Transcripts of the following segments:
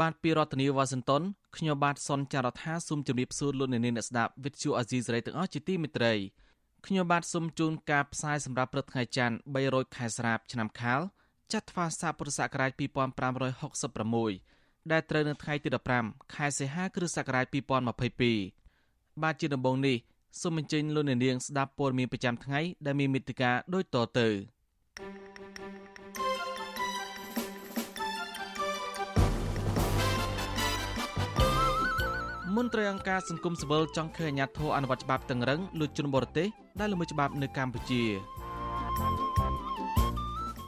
បាទពីរដ្ឋធានីវ៉ាស៊ីនតោនខ្ញុំបាទសុនចាររថាសូមជម្រាបសួរលោកអ្នកនាងអ្នកស្ដាប់វិទ្យុអាស៊ីសេរីទាំងអស់ជាទីមេត្រីខ្ញុំបាទសូមជូនការផ្សាយសម្រាប់ព្រឹកថ្ងៃច័ន្ទ300ខែស្រាបឆ្នាំខាលចត្វាស័កពុរសករាជ2566ដែលត្រូវនៅថ្ងៃទី15ខែសីហាគ្រិស្តសករាជ2022បាទជាដំបូងនេះសូមអញ្ជើញលោកអ្នកនាងស្ដាប់ព័ត៌មានប្រចាំថ្ងៃដែលមានមេត្តាដូចតទៅ មន្ត្រីអង្គការសង្គមស៊ីវិលចង់ឃើញអាជ្ញាធរអនុវត្តច្បាប់តឹងរឹងលើជនបរទេសដែលល្មើសច្បាប់នៅកម្ពុជា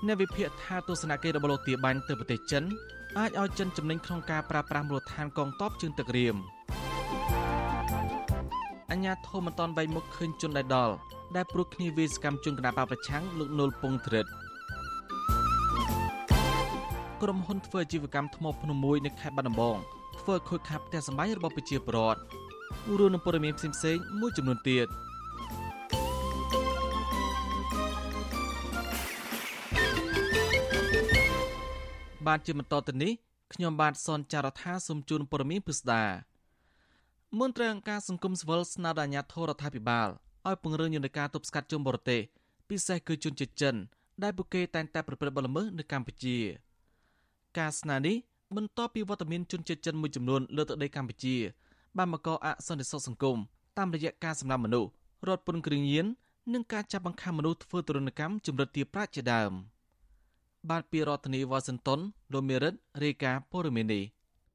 អ្នកវិភាគថាទស្សនកិច្ចរបស់លោកទាបាញ់ទៅប្រទេសចិនអាចឲ្យចិនចំណេញក្នុងការប្រើប្រាស់មូលដ្ឋានកងទ័ពជើងទឹករៀមអញ្ញាធមមិនតន់បៃមុខឃើញជនដែលដល់ដែលព្រោះគ្នាវាសកម្មជនគណបកប្រឆាំងលោកនុលពងត្រិតក្រុមហ៊ុនធ្វើអាជីវកម្មថ្មភ្នំមួយនៅខេត្តបាត់ដំបង ធ្វើខូចខាតផ្ទះសម្បែងរបស់ប្រជាពលរដ្ឋរួមនឹងព័ត៌មានផ្សេងៗមួយចំនួនទៀតបានជាបន្តទៅនេះខ្ញុំបាទសនចាររថាសូមជូនព័ត៌មានពិស្ដាមន្ត្រីអង្គការសង្គមស៊ីវិលស្នើដល់អាជ្ញាធររដ្ឋាភិបាលឲ្យពង្រឹងយន្តការទប់ស្កាត់ជនបរទេសពិសេសគឺជនជាតិចិនដែលពួកគេតែងតែប្រព្រឹត្តបទល្មើសនៅកម្ពុជា ការស្នើនេះ បន្ទាប់ពីវត្តមានជនជាតិចិនមួយចំនួនលើទឹកដីកម្ពុជាបានបង្កអសន្តិសុខសង្គមតាមរយៈការសម្លាប់មនុស្សរត់ពន្ធគ្រឿងញៀននិងការចាប់បង្ខំមនុស្សធ្វើទរណកម្មជំរិតទារប្រាក់ជាដើមបាទពីរដ្ឋធានីវ៉ាស៊ីនតោនលោកមេរិតរាយការណ៍ព័ត៌មាននេះ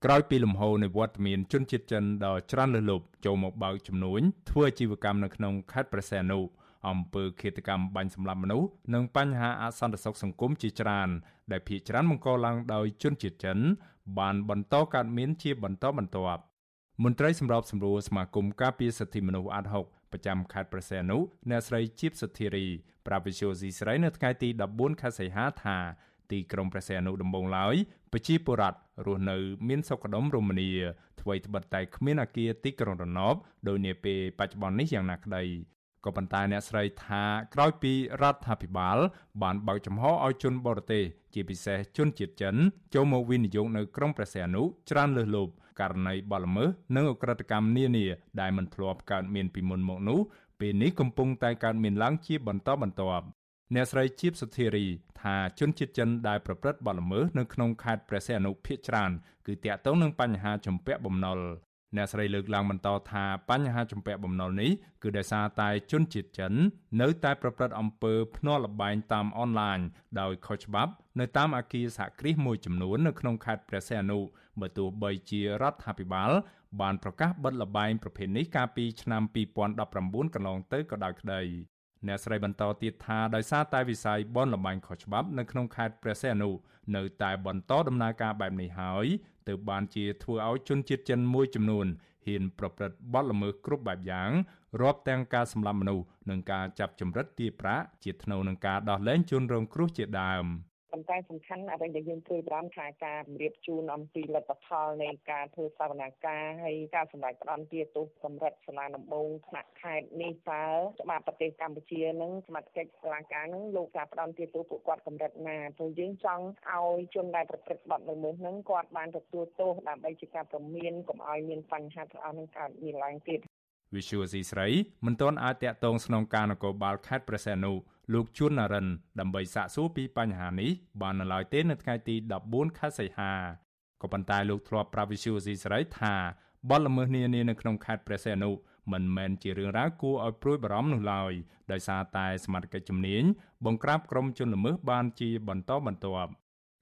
ក្រោយពីលំហូរនៃវត្តមានជនជាតិចិនដ៏ច្រើនលើសលប់ចូលមកបើកចំនួនធ្វើអាជីវកម្មនៅក្នុងខេត្តព្រះសីហនុ អំពើឃាតកម្មបាញ់សម្លាប់មនុស្សនិងបញ្ហាអសន្តិសុខសង្គមជាច្រើន ដែលភាគច្រើនបង្កឡើងដោយជនជាតិចិន បានបន្តកើតមានជាបន្តបន្ទាប់មន្ត្រីសម្របសម្រួលសមាគមការពារសិទ្ធិមនុស្សអាត់ហុកប្រចាំខេត្តព្រះសីហនុអ្នកស្រីជីបសុធារីប្រាវិសុយស៊ីស្រីនៅថ្ងៃទី14ខែសីហាថាទីក្រុងព្រះសីហនុដំបងឡើយប្រជាពលរដ្ឋរស់នៅ មានសុខដុមរមនាអ្វីត្បិតតែគ្មានអគារទីក្រុងរណបដោយនាពេលបច្ចុប្បន្ននេះយ៉ាងណាក្តី ក៏ប៉ុន្តែអ្នកស្រីថាក្រោយពីរដ្ឋាភិបាល បានបើកចំហឲ្យជនបរទេសជាពិសេសជនជាតិចិនចូលមកវិនិយោគនៅក្រុងព្រះសីហនុច្រើនលើសលប់ករណីបទល្មើសនិងអក្រិតកម្មនានាដែលមិនធ្លាប់កើតមានពីមុនមកនោះពេលនេះកំពុងតែកើតមានឡើងជាបន្តបន្ទាប់អ្នកស្រីជីបសុធារីថាជនជាតិចិនដែលប្រព្រឹត្តបទល្មើសនៅក្នុងខេត្តព្រះសីហនុភ ieck ច្រើនគឺតាក់ទងនឹងបញ្ហាជំពាក់បំណុល អ្នកស្រីលើកឡើងបន្តថាបញ្ហាជំពាក់បំណុលនេះគឺដោយសារតែជនជាតិចិន នៅតែប្រព្រឹត្តអំពើភ្នាល់លបែងតាមអនឡាញដោយខុសច្បាប់នៅតាមអគារសហគ្រាសមួយចំនួននៅក្នុងខេត្តព្រះសីហនុបើទោះបីជារដ្ឋាភិបាលបានប្រកាសបិទលបែងប្រភេទនេះកាលពីឆ្នាំ2019កន្លងទៅក៏ដោយក្តី អ្នកស្រីបន្តទៀតថាដោយសារតែវិស័យបនលបែងខុសច្បាប់នៅក្នុងខេត្តព្រះសីហនុនៅតែបន្តដំណើរការបែបនេះហើយទើបបានជាធ្វើឲ្យជនជាតិចិនមួយចំនួនហ៊ានប្រព្រឹត្តបទល្មើសគ្រប់បែបយ៉ាងរាប់ទាំងការសម្លាប់មនុស្សនិងការចាប់ចម្រិតទារប្រាក់ជាថ្នូវនឹងការដោះលែងជនរងគ្រោះជាដើម។ ប៉ុន្តែសំខាន់អ្វីដែលយើងព្រួយបារម្ភថាការពង្រៀបជូនអំពីលទ្ធផលនៃការធ្វើសវនកម្មហើយការសម្ដែងផ្ដន់ទាទោសកម្រិតសាលាដំបងថ្នាក់ខេត្តនេះតើច្បាប់ប្រទេសកម្ពុជានឹងសមត្ថកិច្ចសាលាការនឹងលោកការផ្ដន់ទាទោសពួកគាត់កម្រិតណាព្រោះយើងចង់ឲ្យជនដែលប្រព្រឹត្តបទល្មើសនឹងគាត់បានទទួលទោសដើម្បីជាការប្រមានកុំឲ្យមានបញ្ហាទាំងអស់នឹងកើតមានឡើងទៀតវិសុវស៊ីស្រីមិនទាន់អាចតាក់ទងស្នងការនគរបាលខេត្តព្រះសីហនុលោកជួននរិនដើម្បីសាកសួរពីបញ្ហានេះបាននៅឡើយទេនៅថ្ងៃទី14ខែសីហាក៏ប៉ុន្តែលោកធ្លាប់ប្រាប់វិសុវស៊ីស្រីថាបទល្មើសនានានៅក្នុងខេត្តព្រះសីហនុមិនមែនជារឿងរ៉ាវគួរឲ្យព្រួយបារម្ភនោះឡើយដោយសារតែសមត្ថកិច្ចជំនាញបង្ក្រាបក្រុមជនល្មើសបានជាបន្តបន្ទាប់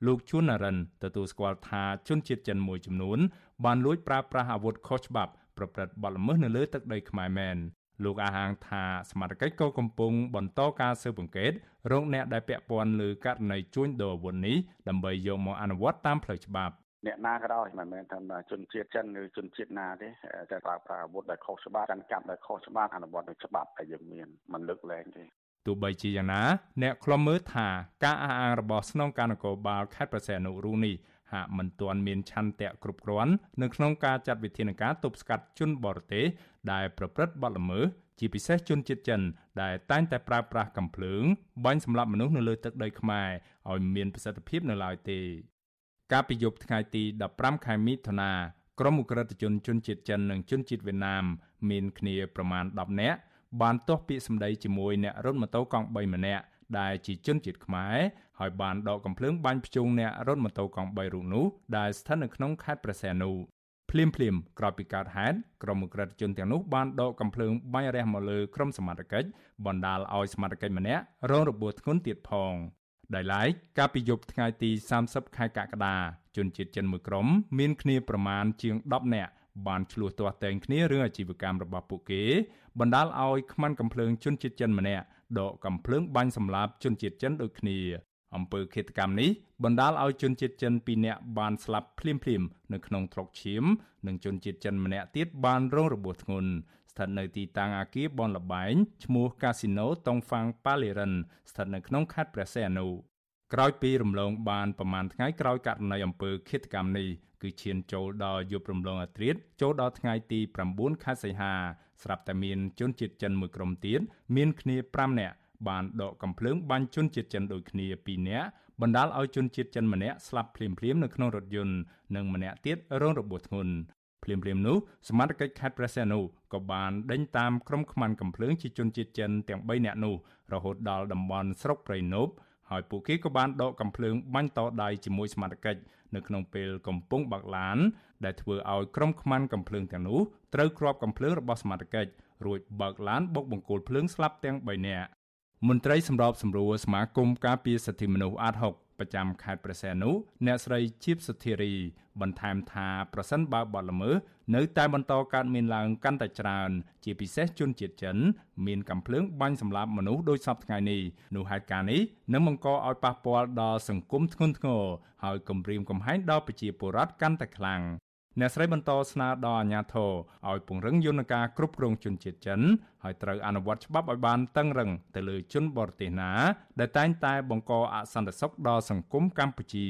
លោកជួននរិនទទួលស្គាល់ថាជនជាតិចិនមួយចំនួនបានលួចប្រើប្រាស់អាវុធខុសច្បាប់ប្រព្រឹត្តបទល្មើសនៅលើទឹកដីខ្មែរមែន លោកអាហាងថាសមាជិកក៏កំពុងបន្តការស៊ើបអង្កេតរកអ្នកដែលពាក់ព័ន្ធលើករណីជួញដូរអាវុធនេះដើម្បីយកមកអនុវត្តតាមផ្លូវច្បាប់អ្នកណាក៏ដោយមិនមែនថាជនជាតិចិនឬជនជាតិណាទេតែប្រើប្រាស់អាវុធដែលខុសច្បាប់កាន់កាប់ដែលខុសច្បាប់អនុវត្តដោយច្បាប់ដែលយើងមានមិនលើកលែងទេទោះបីជាយ៉ាងណា អ្នកខ្លំមើលថាការអះអាងរបស់ស្នងការនគរបាលខេត្តប្រសែននុរូនេះ ហាក់មិនទាន់មានឆន្ទៈគ្រប់គ្រាន់នៅក្នុងការចាត់វិធានការទប់ស្កាត់ជនបរទេសដែលប្រព្រឹត្តបទល្មើសជាពិសេសជនជាតិចិនដែលតែងតែប្រើប្រាស់កំភ្លើងបាញ់សម្លាប់មនុស្សនៅលើទឹកដីខ្មែរឲ្យមានប្រសិទ្ធភាពនៅឡើយទេកាលពីយប់ថ្ងៃទី15ខែមិថុនាក្រុមអ ுக ្រិតជនជនជាតិចិននិងជនជាតិវៀតណាមមានគ្នាប្រមាណ10នាក់បានទាស់ពាក្យសម្ដីជាមួយអ្នករត់ម៉ូតូកង់3ម្នាក់ ដែលជាជនជាតិខ្មែរហើយបានដកកំភ្លើងបាញ់ភ្ជុងអ្នករត់ម៉ូតូកង់3រូបនោះដែលស្ថិតនៅក្នុងខេត្តព្រះសីហនុភ្លាមភ្លាមក្រោយពីកើតហេតុក្រុមអ ுக ្រិតជនទាំងនោះបានដកកំភ្លើងបាញ់រះមកលើក្រុមសមត្ថកិច្ចបណ្ដាលឲ្យសមត្ថកិច្ចម្នាក់រងរបួសធ្ងន់ទៀតផងដោយឡែកកាលពីយប់ថ្ងៃទី30ខែកក្កដាជនជាតិចិនមួយក្រុមមានគ្នាប្រមាណជាង10នាក់បានឆ្លោះទាស់តែងគ្នារឿងអាជីវកម្មរបស់ពួកគេបណ្ដាលឲ្យខ្មាន់កំភ្លើងជនជាតិចិនម្នាក់ ដកកំភ្លើងបាញ់សម្លាប់ជនជាតិចិនដូចគ្នាអំពើឃាតកម្មនេះបណ្ដាលឲ្យជនជាតិចិន2នាក់បានស្លាប់ភ្លាមៗនៅក្នុងថ្លុកឈាម និងជនជាតិចិនម្នាក់ទៀតបានរងរបួសធ្ងន់ស្ថិតនៅទីតាំងអគារបនលបែងឈ្មោះ Casino Tongfang Paliran ស្ថិតនៅក្នុងខេត្តព្រះសីហនុក្រោយពីរំលងបានប្រមាណថ្ងៃក្រោយករណីអំពើឃាតកម្មនេះគឺឈានចូលដល់យប់រំលងអាត្រិតចូលដល់ថ្ងៃទី9ខែសីហា ស្រាប់តែមានជនជាតិចិនមួយក្រុមទៀតមានគ្នា5នាក់បានដកកំភ្លើងបាញ់ជនជាតិចិនដូចគ្នា2នាក់បណ្ដាលឲ្យជនជាតិចិនម្នាក់ស្លាប់ភ្លាមៗនៅក្នុងរថយន្តនិងម្នាក់ទៀតរងរបួសធ្ងន់ភ្លាមៗនោះសមត្ថកិច្ចខេត្តព្រះសីហនុក៏បានដេញតាមក្រុមខ្មាន់កំភ្លើងជាជនជាតិចិនទាំង3នាក់នោះរហូតដល់តំបន់ស្រុកព្រៃនប់ហើយពួកគេក៏បានដកកំភ្លើងបាញ់តដៃជាមួយសមត្ថកិច្ចនៅក្នុងពេលកំពុងបើកឡាន ដែលធ្វើឲ្យក្រុមខ្មាន់កំភ្លើងទាំងនោះត្រូវគ្របកំភ្លើងរបស់សមត្ថកិច្ចរួចបើកឡានបុកបង្គោលភ្លើងស្លាប់ទាំង3នាក់មន្ត្រីសម្របសម្រួលសមាគមការពារសិទ្ធិមនុស្សអាត6ប្រចាំខេត្តព្រះសីហនុអ្នកស្រីជីបសុធារី បន្ថែមថាប្រសិនបើបទល្មើសនៅតែបន្តកើតមានឡើងកាន់តែច្រើន ជាពិសេសជនជាតិចិន មានកំភ្លើងបាញ់សម្លាប់មនុស្សដោយសពថ្ងៃនេះនោះហេតុការណ៍នេះនឹងបង្កឲ្យប៉ះពាល់ដល់សង្គមធ្ងន់ធ្ងរហើយគំរាមកំហែងដល់ប្រជាពលរដ្ឋកាន់តែខ្លាំង អ្នកស្រីបន្តស្នើដល់អាជ្ញាធរឲ្យពង្រឹងយន្តការគ្រប់គ្រងជនជាតិចិនហើយត្រូវអនុវត្តច្បាប់ឲ្យបានតឹងរឹងទៅលើជនបរទេសណាដែលតែងតែបង្កអសន្តិសុខដល់សង្គមកម្ពុជា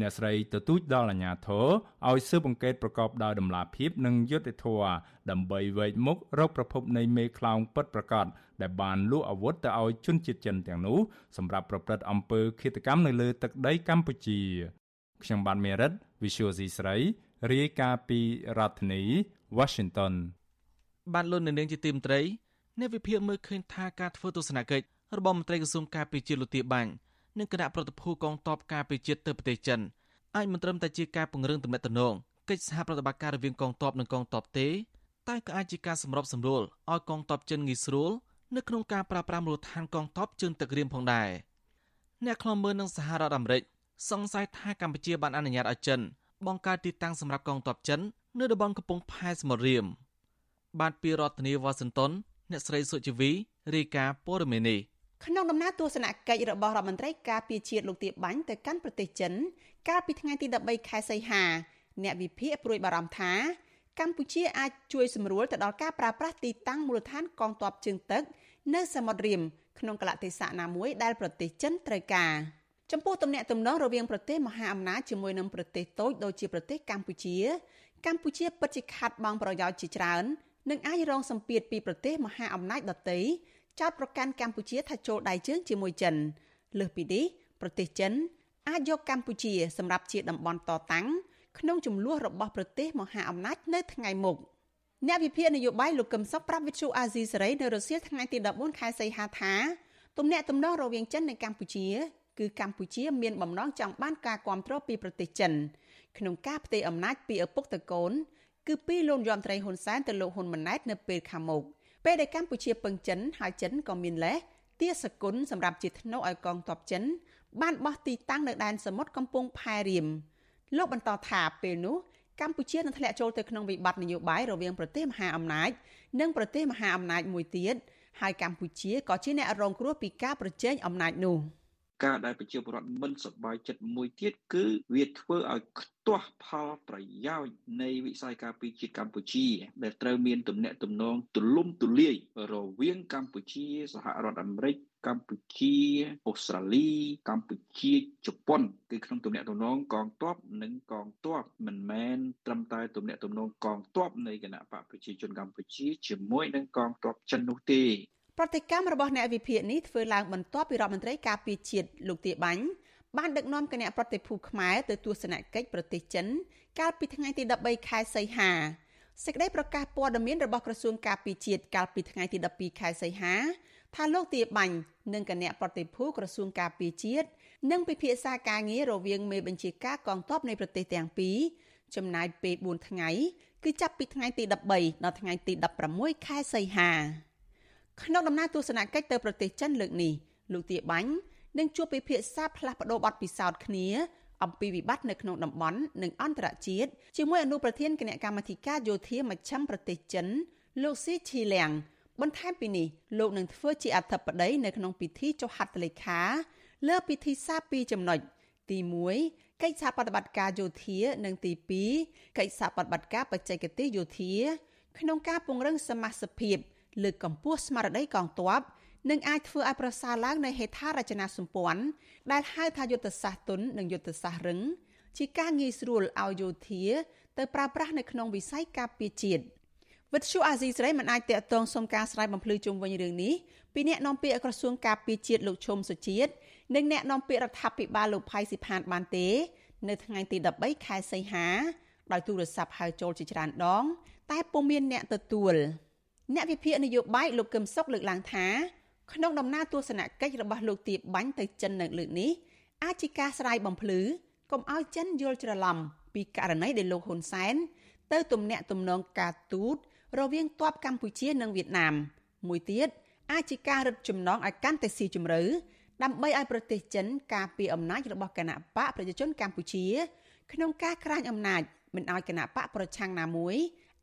អ្នកស្រីទទូចដល់អាជ្ញាធរឲ្យស៊ើបអង្កេតប្រកបដោយតម្លាភាពនិងយុត្តិធម៌ដើម្បីវែកមុខរកប្រភពនៃមេខ្លោងពិតប្រាកដដែលបានលក់អាវុធទៅឲ្យជនជាតិចិនទាំងនោះសម្រាប់ប្រព្រឹត្តអំពើឃាតកម្មនៅលើទឹកដីកម្ពុជាខ្ញុំបានមេរិត Visual C ស្រី រាយការណ៍ពីរដ្ឋធានី Washington បានលុននៅនាងជាទីមត្រីអ្នកវិភាគមើលឃើញថាការធ្វើទស្សនកិច្ចរបស់មន្ត្រីក្រសួងការពារជាតិលូទីបាញ់និងគណៈប្រតិភូកងទ័ពការពារជាតិទៅប្រទេសចិនអាចមិនត្រឹមតែជាការពង្រឹងទំនាក់ទំនងកិច្ចសហប្រតិបត្តិការរវាងកងទ័ពនិងកងទ័ពទេតែក៏អាចជាការសម្របសម្រួលឲ្យកងទ័ពចិនងាយស្រួលនៅក្នុងការប្រើប្រាស់មូលដ្ឋានកងទ័ពជើងទឹករៀមផងដែរអ្នកខ្លំមើលនឹងសហរដ្ឋអាមេរិកសង្ស័យថាកម្ពុជាបានអនុញ្ញាតឲ្យចិន បង្កើតទីតាំងសម្រាប់កងទ័ពចិននៅតំបន់កំពង់ផែសមុទ្ររៀមបានពីរដ្ឋធានីវ៉ាស៊ីនតោនអ្នកស្រីសុជីវីរាយការណ៍ព័ត៌មាននេះក្នុងដំណើរទស្សនកិច្ចរបស់រដ្ឋមន្ត្រីការពារជាតិលោកទាបាញ់ទៅកាន់ប្រទេសចិន កាលពីថ្ងៃទី13ខែសីហាអ្នកវិភាគព្រួយបារម្ភថាកម្ពុជាអាចជួយសម្រួលទៅដល់ការប្រើប្រាស់ទីតាំងមូលដ្ឋានកងទ័ពជើងទឹក នៅសមុទ្ររៀមក្នុងកលៈទេសៈណាមួយដែលប្រទេសចិនត្រូវការ។ ចំពោះទំនាក់ទំនងរវាងប្រទេសមហាអំណាចជាមួយនឹងប្រទេសតូចដូចជាប្រទេសកម្ពុជា កម្ពុជាពិតជាខាត់បងប្រយោជន៍ជាច្រើននិងអាចរងសម្ពាធពីប្រទេសមហាអំណាចដទៃចោទប្រកាន់កម្ពុជាថាចូលដៃជើងជាមួយចិនលើសពីនេះប្រទេសចិន អាចយកកម្ពុជាសម្រាប់ជាតំបន់តតាំងក្នុងចំនួនរបស់ប្រទេសមហាអំណាចនៅថ្ងៃមុខអ្នកវិភាគនយោបាយលោកកឹមសុខប្រាប់វិទ្យុអាស៊ីសេរីនៅរសៀលថ្ងៃទី14ខែសីហាថាទំនាក់ទំនងរវាងចិននិងកម្ពុជា គឺកម្ពុជាមានបំណងចង់បានការគ្រប់គ្រងពីប្រទេសចិនក្នុងការផ្ទេរអំណាចពីឪពុកទៅកូនគឺពីលោកយមត្រីហ៊ុនសែនទៅលោកហ៊ុនម៉ាណែតនៅពេលខាងមុខពេលដែលកម្ពុជាពឹងចិនហើយចិនក៏មានលេសទាសគុណសម្រាប់ជាធ្នូឲ្យកងទ័ពចិន បានបោះទីតាំងនៅដែនសមុទ្រកំពង់ផែរៀមលោកបន្តថាពេលនោះកម្ពុជានឹងធ្លាក់ចូលទៅក្នុងវិបត្តិនយោបាយរវាងប្រទេសមហាអំណាច និងប្រទេសមហាអំណាចមួយទៀតហើយកម្ពុជាក៏ជាអ្នករងគ្រោះពីការប្រជែងអំណាចនោះ។ ការដែលប្រជាពលរដ្ឋមិនសប្បាយចិត្តមួយទៀតគឺវាធ្វើឲ្យខ្ទាស់ផលប្រយោជន៍នៃវិស័យការពារជាតិកម្ពុជា ដែលត្រូវមានទំនាក់ទំនងទូលំទូលាយរវាងកម្ពុជាសហរដ្ឋអាមេរិកកម្ពុជាអូស្ត្រាលីកម្ពុជាជប៉ុនគឺក្នុងទំនាក់ទំនងកងទ័ពនិងកងទ័ពមិនមែនត្រឹមតែទំនាក់ទំនងកងទ័ពនៃគណៈបកប្រជាជនកម្ពុជាជាមួយនឹងកងទ័ពចិននោះទេ ប្រតិកម្មរបស់អ្នកវិភាគនេះធ្វើឡើងបន្ទាប់ពីរដ្ឋមន្ត្រីការពារជាតិលោកទាបាញ់បានដឹកនាំគណៈប្រតិភូខ្មែរទៅទស្សនកិច្ចប្រទេសចិន កាលពីថ្ងៃទី13ខែសីហាសេចក្តីប្រកាសព័ត៌មានរបស់ក្រសួងការពារជាតិកាលពីថ្ងៃទី12ខែសីហាថាលោកទាបាញ់និងគណៈប្រតិភូក្រសួងការពារជាតិនឹងពិភាក្សាការងាររវាងមេបញ្ជាការកងទ័ពនៃប្រទេសទាំងពីរចំណាយពេល4ថ្ងៃ គឺចាប់ពីថ្ងៃទី13ដល់ថ្ងៃទី16ខែសីហា ក្នុងដំណើរទស្សនកិច្ចទៅប្រទេសចិនលើកនេះលោកទាបាញ់នឹងជួបពិភាក្សាផ្លាស់ប្តូរបទពិសោធន៍គ្នាអំពីវិបត្តិនៅក្នុងតំបន់និងអន្តរជាតិជាមួយអនុប្រធានគណៈកម្មាធិការយោធាមជ្ឈិមប្រទេសចិន លោកស៊ីឈីលៀងបន្ថែមពីនេះលោកនឹងធ្វើជាអធិបតីនៅក្នុងពិធីចុះហត្ថលេខាលើពិធីសារពីរចំណុចទី1កិច្ចសហប្រតិបត្តិការយោធា និងទី2កិច្ចសហប្រតិបត្តិការបច្ចេកទេសយោធា ក្នុងការពង្រឹងសមាជិកភាព លើកកម្ពស់ស្មារតីកងទ័ពនិងអាចធ្វើឲ្យប្រសើរឡើងនៅហេដ្ឋារចនាសម្ព័ន្ធដែលហៅថាយុទ្ធសាស្ត្រទុននិងយុទ្ធសាស្ត្ររឹងជាការងាយស្រួលឲ្យយោធាទៅប្រើប្រាស់នៅក្នុងវិស័យការពារជាតិវិទ្យុអាស៊ីសេរីមិនអាចតាក់ទងសុំការស្រាយបំភ្លឺជុំវិញរឿងនេះពីអ្នកនាំពាក្យក្រសួងការពារជាតិលោកឈុំសុជាតិនិងអ្នកនាំពាក្យរដ្ឋាភិបាលលោកផៃស៊ីផានបានទេ នៅថ្ងៃទី13ខែសីហាដោយទូរស័ព្ទហៅចូលជាច្រើនដង តែពុំមានអ្នកទទួល អ្នកវិភាគនយោបាយលោកកឹមសុខលើកឡើងថាក្នុងដំណើរទស្សនកិច្ចរបស់លោកទៀបបាញ់ទៅចិននៅលើកនេះអាចជាការស្រាយបំភ្លឺកុំឲ្យចិនយល់ច្រឡំពីករណីដែលលោកហ៊ុនសែនទៅទំនាក់ទំនងការទូតរវាងទ័ពកម្ពុជានិងវៀតណាមមួយទៀតអាចជាការរឹតចំណងឲ្យកាន់តែស៊ីជម្រៅដើម្បីឲ្យប្រទេសចិនការពារអំណាចរបស់គណៈបកប្រជាជនកម្ពុជា ក្នុងការក្រាញអំណាចមិនឲ្យគណៈបកប្រឆាំងណាមួយ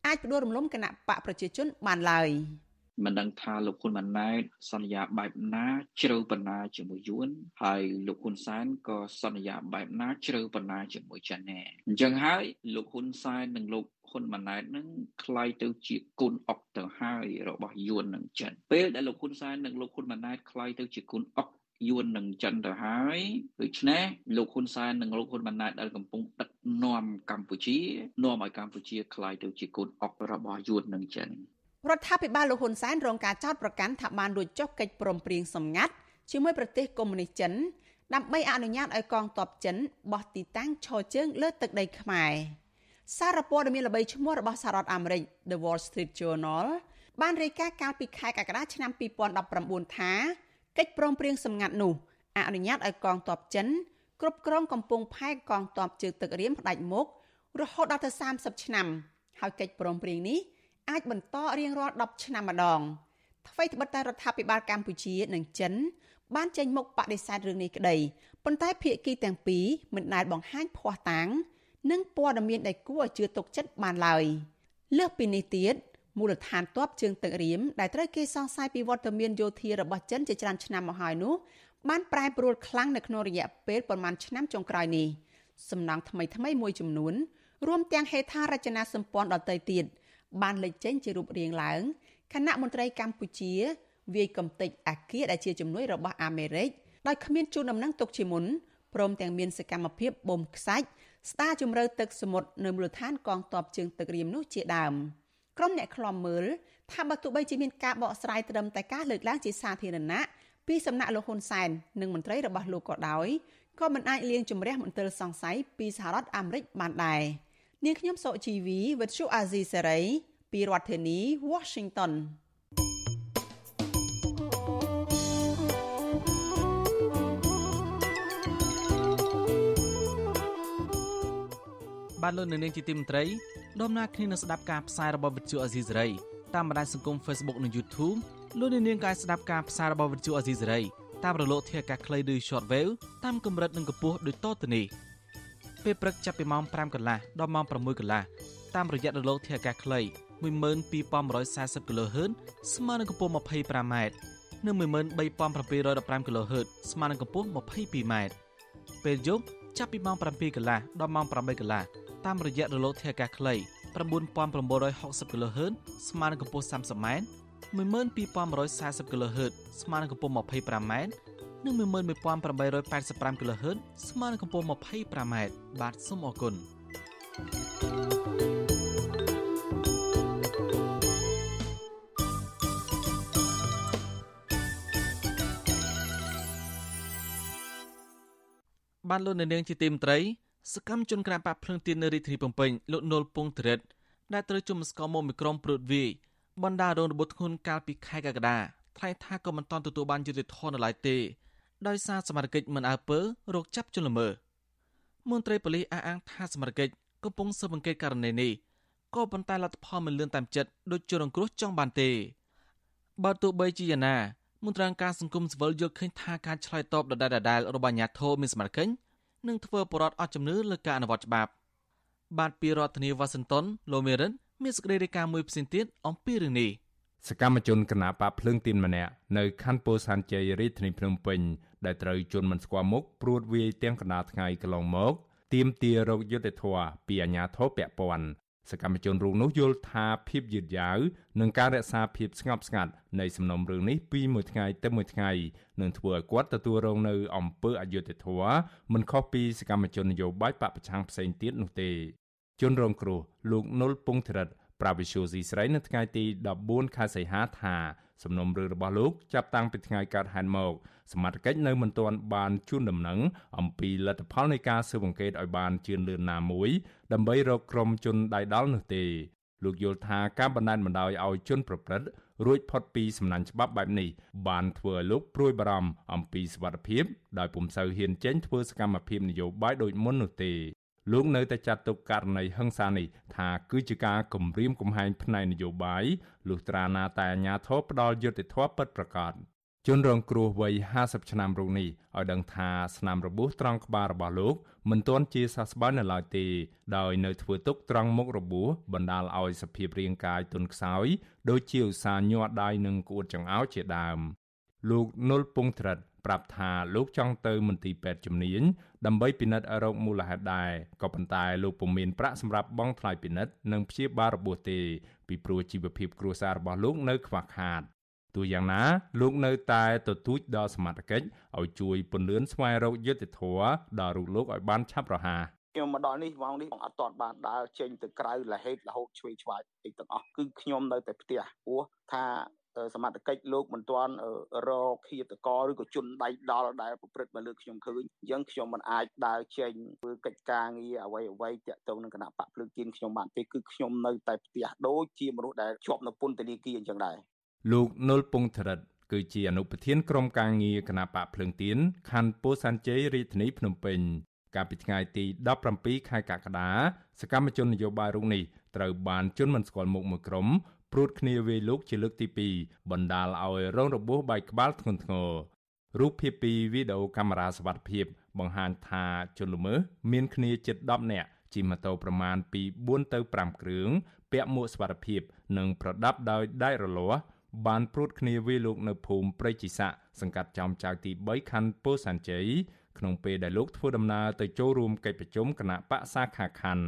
អាចផ្ដួលរំលំគណៈបកប្រជាជនបានឡើយមិនដឹងថាលោកហ៊ុនម៉ាណែតសន្យាបែបណាជ្រៅបណ្ណាជាមួយយួនហើយលោកហ៊ុនសែនក៏សន្យាបែបណាជ្រៅបណ្ណាជាមួយចិនដែរអញ្ចឹងហើយលោកហ៊ុនសែននិងលោកហ៊ុនម៉ាណែតនឹងคล้ายទៅជាគុណអុកទៅហើយរបស់យួននិងចិនពេលដែលលោកហ៊ុនសែននិងលោកហ៊ុនម៉ាណែតคล้ายទៅជាគុណអុក យួននឹងចិនទៅហើយដូច្នេះលោកហ៊ុនសែននិងលោកហ៊ុនម៉ាណែតដែលកំពុងដឹកនាំកម្ពុជានាំឲ្យកម្ពុជាคล้ายទៅជាកូនអុករបស់យួននិងចិនរដ្ឋាភិបាលលោកហ៊ុនសែនរងការចោទប្រកាន់ថាបានរួចចុះកិច្ចព្រមព្រៀងសម្ងាត់ជាមួយប្រទេសកុម្មុយនីសចិនដើម្បីអនុញ្ញាតឲ្យកងទ័ពចិនបោះទីតាំងឈរជើងលើទឹកដីខ្មែរសារព័ត៌មានល្បីឈ្មោះរបស់សហរដ្ឋអាមេរិក The Wall Street Journal បានរាយការណ៍កាលពីខែកក្កដាឆ្នាំ2019ថា កិច្ចព្រមព្រៀងសម្ងាត់នោះអនុញ្ញាតឲ្យកងទ័ពចិនគ្រប់គ្រងកំពង់ផែកងទ័ពជើងទឹករៀមផ្ដាច់មុខរហូតដល់ទៅ30ឆ្នាំហើយកិច្ចព្រមព្រៀងនេះអាចបន្តរៀងរាល់10ឆ្នាំម្ដងអ្វីត្បិតតែរដ្ឋាភិបាលកម្ពុជានិងចិន បានចេញមុខបដិសេធរឿងនេះក្តីប៉ុន្តែភាគីទាំងពីរមិនដែលបង្ហាញភ័ស្តុតាង និងព័ត៌មានដែលគួរឲ្យជឿទុកចិត្តបានឡើយលើសពីនេះទៀត មូលដ្ឋានទ័ពជើងទឹករៀមដែលត្រូវគេសង្ស័យពីវត្តមានយោធារបស់ចិនជាច្រើនឆ្នាំមកហើយនោះបានប្រែប្រួលខ្លាំងនៅក្នុងរយៈពេលប្រមាណឆ្នាំចុងក្រោយនេះសំណង់ថ្មីថ្មីមួយចំនួនរួមទាំងហេដ្ឋារចនាសម្ព័ន្ធដទៃទៀតបានលេចចេញជារូបរាងឡើងគណៈមន្ត្រីកម្ពុជាវាយកំទេចអាគារដែលជាជំនួយរបស់អាមេរិកដោយគ្មានជូនដំណឹងទុកជាមុនព្រមទាំងមានសកម្មភាពបូមខ្សាច់ស្ដារជំរឿទឹកសមុទ្រនៅមូលដ្ឋានកងទ័ពជើងទឹករៀមនោះជាដើម ក្រុមអ្នកខ្លំមើលថាបើទោះបីជាមានការបកស្រាយត្រឹមតែការលើកឡើងជាសាធារណៈពីសំណាក់លោកហ៊ុនសែននិងមន្ត្រីរបស់លោកក៏ដោយក៏មិនអាចលៀងជំរះមន្ទិលសង្ស័យពីសហរដ្ឋអាមេរិកបានដែរ។នាងខ្ញុំសុជីវីវិទ្យុអាស៊ីសេរីពីរដ្ឋធានី Washington បានលោកនៅនាងជាទីមន្ត្រី ដំណើរគ្នានឹងស្ដាប់ការផ្សាយរបស់វិទ្យុអាស៊ីសេរីតាមបណ្ដាញសង្គម Facebook និង YouTube លោកនាងក៏អាចស្ដាប់ការផ្សាយរបស់វិទ្យុអាស៊ីសេរីតាមរលកធាតុអាកាសខ្លីឬ Shortwave តាមកម្រិតនិងកម្ពស់ដូចតទៅនេះ។ពេលព្រឹកចាប់ពីម៉ោង5កន្លះដល់ម៉ោង6កន្លះតាមរយៈរលកធាតុអាកាសខ្លី12140 kHz ស្មើនឹងកម្ពស់ 25m និង13715 kHz ស្មើនឹងកម្ពស់ 22m ពេលយប់ចាប់ពីម៉ោង7កន្លះដល់ម៉ោង8កន្លះ តាមរយៈរលកធាតុអាកាសខ្លី9960 kHz ស្មើនឹងកម្ពស់ 30m 12140 kHz ស្មើនឹងកម្ពស់ 25m និង11885 kHz ស្មើនឹងកម្ពស់ 25m បាទសូមអរគុណបានលោកនៅនាងជាទីមត្រី សកម្មជនក្រាបបាក់ភ្លើងទៀននៅរាជធានីភ្នំពេញលោកនុលពងធរិតដែលត្រូវជុំស្គមមកមីក្រុមព្រួតវាយបណ្ដារងរបួសធ្ងន់កាលពីខែកក្កដាថ្លែងថាក៏មិនទាន់ទទួលបានយុត្តិធម៌នៅឡើយទេដោយសារសមត្ថកិច្ចមិនអើពើរកចាប់ជនល្មើសមន្ត្រីប៉ូលីសអះអាងថាសមត្ថកិច្ចកំពុងស៊ើបអង្កេតករណីនេះក៏ប៉ុន្តែលទ្ធផលមិនលឿនតាមចិត្តដូចជនរងគ្រោះចង់បានទេបើទោះបីជាយ៉ាងណាមន្ត្រីការសង្គមស៊ីវិលយល់ឃើញថាការឆ្លើយតបដដែលៗរបស់អាជ្ញាធរមានសមត្ថកិច្ច នឹងធ្វើបរដ្ឋអត់ជំនឿលើការអនុវត្តច្បាប់បាទពីរដ្ឋធានីវ៉ាស៊ីនតោនលោកមេរិនមានសេចក្តីរាយការណ៍មួយផ្សេងទៀតអំពីរឿងនេះសកម្មជនគណបកភ្លើងទីនម្នាក់នៅខណ្ឌពោធិ៍សែនជ័យរាជធានីភ្នំពេញដែលត្រូវជន់មិនស្គាល់មុខព្រួតវាយទាំងកណ្ដាលថ្ងៃកន្លងមក ទាមទាររោគយុទ្ធធរពីអាជ្ញាធរពាក់ព័ន្ធ សកម្មជនរូបនោះយល់ថាភាពយឺតយ៉ាវនិងការរក្សាភាពស្ងប់ស្ងាត់នៃសំណុំរឿងនេះពីមួយថ្ងៃទៅមួយថ្ងៃនឹងធ្វើឲ្យគាត់ទទួលរងនៅអំពើអយុត្តិធម៌មិនខុសពីសកម្មជននយោបាយបពប្រឆាំងផ្សេងទៀតនោះទេ ជនរងគ្រោះលោកនុលពងធរិតប្រាវិសុយស៊ីស្រីនៅថ្ងៃទី14ខែសីហាថាសំណុំរឿងរបស់លោកចាប់តាំងពីថ្ងៃកើតហេតុមក សមត្ថកិច្ចនៅមិនទាន់បានជូនដំណឹងអំពីលទ្ធផលនៃការស៊ើបអង្កេតឲ្យបានជឿនលឿនណាមួយដើម្បីរកក្រុមជនដៃដល់នោះទេលោកយល់ថាការបណ្តែតបណ្តោយឲ្យជនប្រព្រឹត្តរួចផុតពីសំណាញ់ច្បាប់បែបនេះបានធ្វើឲ្យលោកព្រួយបារម្ភអំពីសុវត្ថិភាពដោយពុំសូវហ៊ានចេញធ្វើសកម្មភាពនយោបាយដូចមុននោះទេលោកនៅតែចាត់ទុកករណីហិង្សានេះថាគឺជាការគំរាមកំហែងផ្នែកនយោបាយលុះត្រាណាតែអាញាធរផ្ដាល់យុត្តិធម៌ពិតប្រាកដ ជនរងគ្រោះវ័យ50ឆ្នាំរូបនេះឲ្យដឹងថាស្នាមរបួសត្រង់ក្បាលរបស់លោកមិនទាន់ជាសះស្បើយនៅឡើយទេដោយនៅធ្វើទុកត្រង់មុខរបួសបណ្ដាលឲ្យសភាពរាងកាយទន់ខ្សោយដូចជាឧស្សាហ៍ញាត់ដៃនិងក្អួតចង្អោរជាដើមលោកនុលពងត្រិតប្រាប់ថាលោកចង់ទៅមន្ទីរពេទ្យជំនាញដើម្បីពិនិត្យរោគមូលហេតុដែរក៏ប៉ុន្តែលោកពុំមានប្រាក់សម្រាប់បង់ថ្លៃពិនិត្យនិងព្យាបាលរបួសទេពីព្រោះជីវភាពគ្រួសាររបស់លោកនៅខ្វះខាត ទោះយ៉ាងណាលោកនៅតែទទូចដល់សមត្ថកិច្ចឲ្យជួយពន្លឿនស្វែងរកយុត្តិធម៌ដល់រូបលោកឲ្យបានឆាប់រហ័សខ្ញុំមកដល់នេះម៉ោងនេះអត់ទាន់បានដើរចេញទៅក្រៅលហេតុរហូតឆ្វេងឆ្វាយអីទាំងអស់គឺខ្ញុំនៅតែផ្ទះព្រោះថាសមត្ថកិច្ចលោកមិនទាន់រកឃាតករឬក៏ជនដៃដល់ដែលប្រព្រឹត្តមកលើខ្ញុំឃើញអញ្ចឹងខ្ញុំមិនអាចដើរចេញធ្វើកិច្ចការងារអ្វីអ្វីតាក់ទងនឹងគណៈបកភ្លើងទៀនខ្ញុំបានទេគឺខ្ញុំនៅតែផ្ទះដូចជាមនុស្សដែលជាប់នៅពន្ធនាគារអញ្ចឹងដែរ លោកនុលពងធរិតគឺជាអនុប្រធានក្រុមការងារគណៈបកភ្លើងទៀនខណ្ឌពោធិ៍សែនជ័យរាជធានីភ្នំពេញកាលពីថ្ងៃទី17ខែកក្កដាសកម្មជននយោបាយរូបនេះត្រូវបានជន់មិនស្គាល់មុខមួយក្រុមព្រួតគ្នាវាយលោកជាលើកទី2បណ្ដាលឲ្យរងរបួសបែកក្បាលធ្ងន់ធ្ងររូបភាពពីវីដេអូកាមេរ៉ាសវត្ថិភាពបង្ហាញថាជនល្មើសមានគ្នាជិត10នាក់ជិះម៉ូតូប្រមាណពី4ទៅ5គ្រឿងពាក់មួកសុវត្ថិភាព និងប្រដាប់ដោយដែករលាស់ បានព្រួតគ្នាវាយលោកនៅភូមិព្រៃជីស័កសង្កាត់ចំចៅទី3ខណ្ឌពោធិ៍សែនជ័យក្នុងពេលដែលលោកធ្វើដំណើរទៅចូលរួមកិច្ចប្រជុំគណៈបកសាខាខណ្ឌ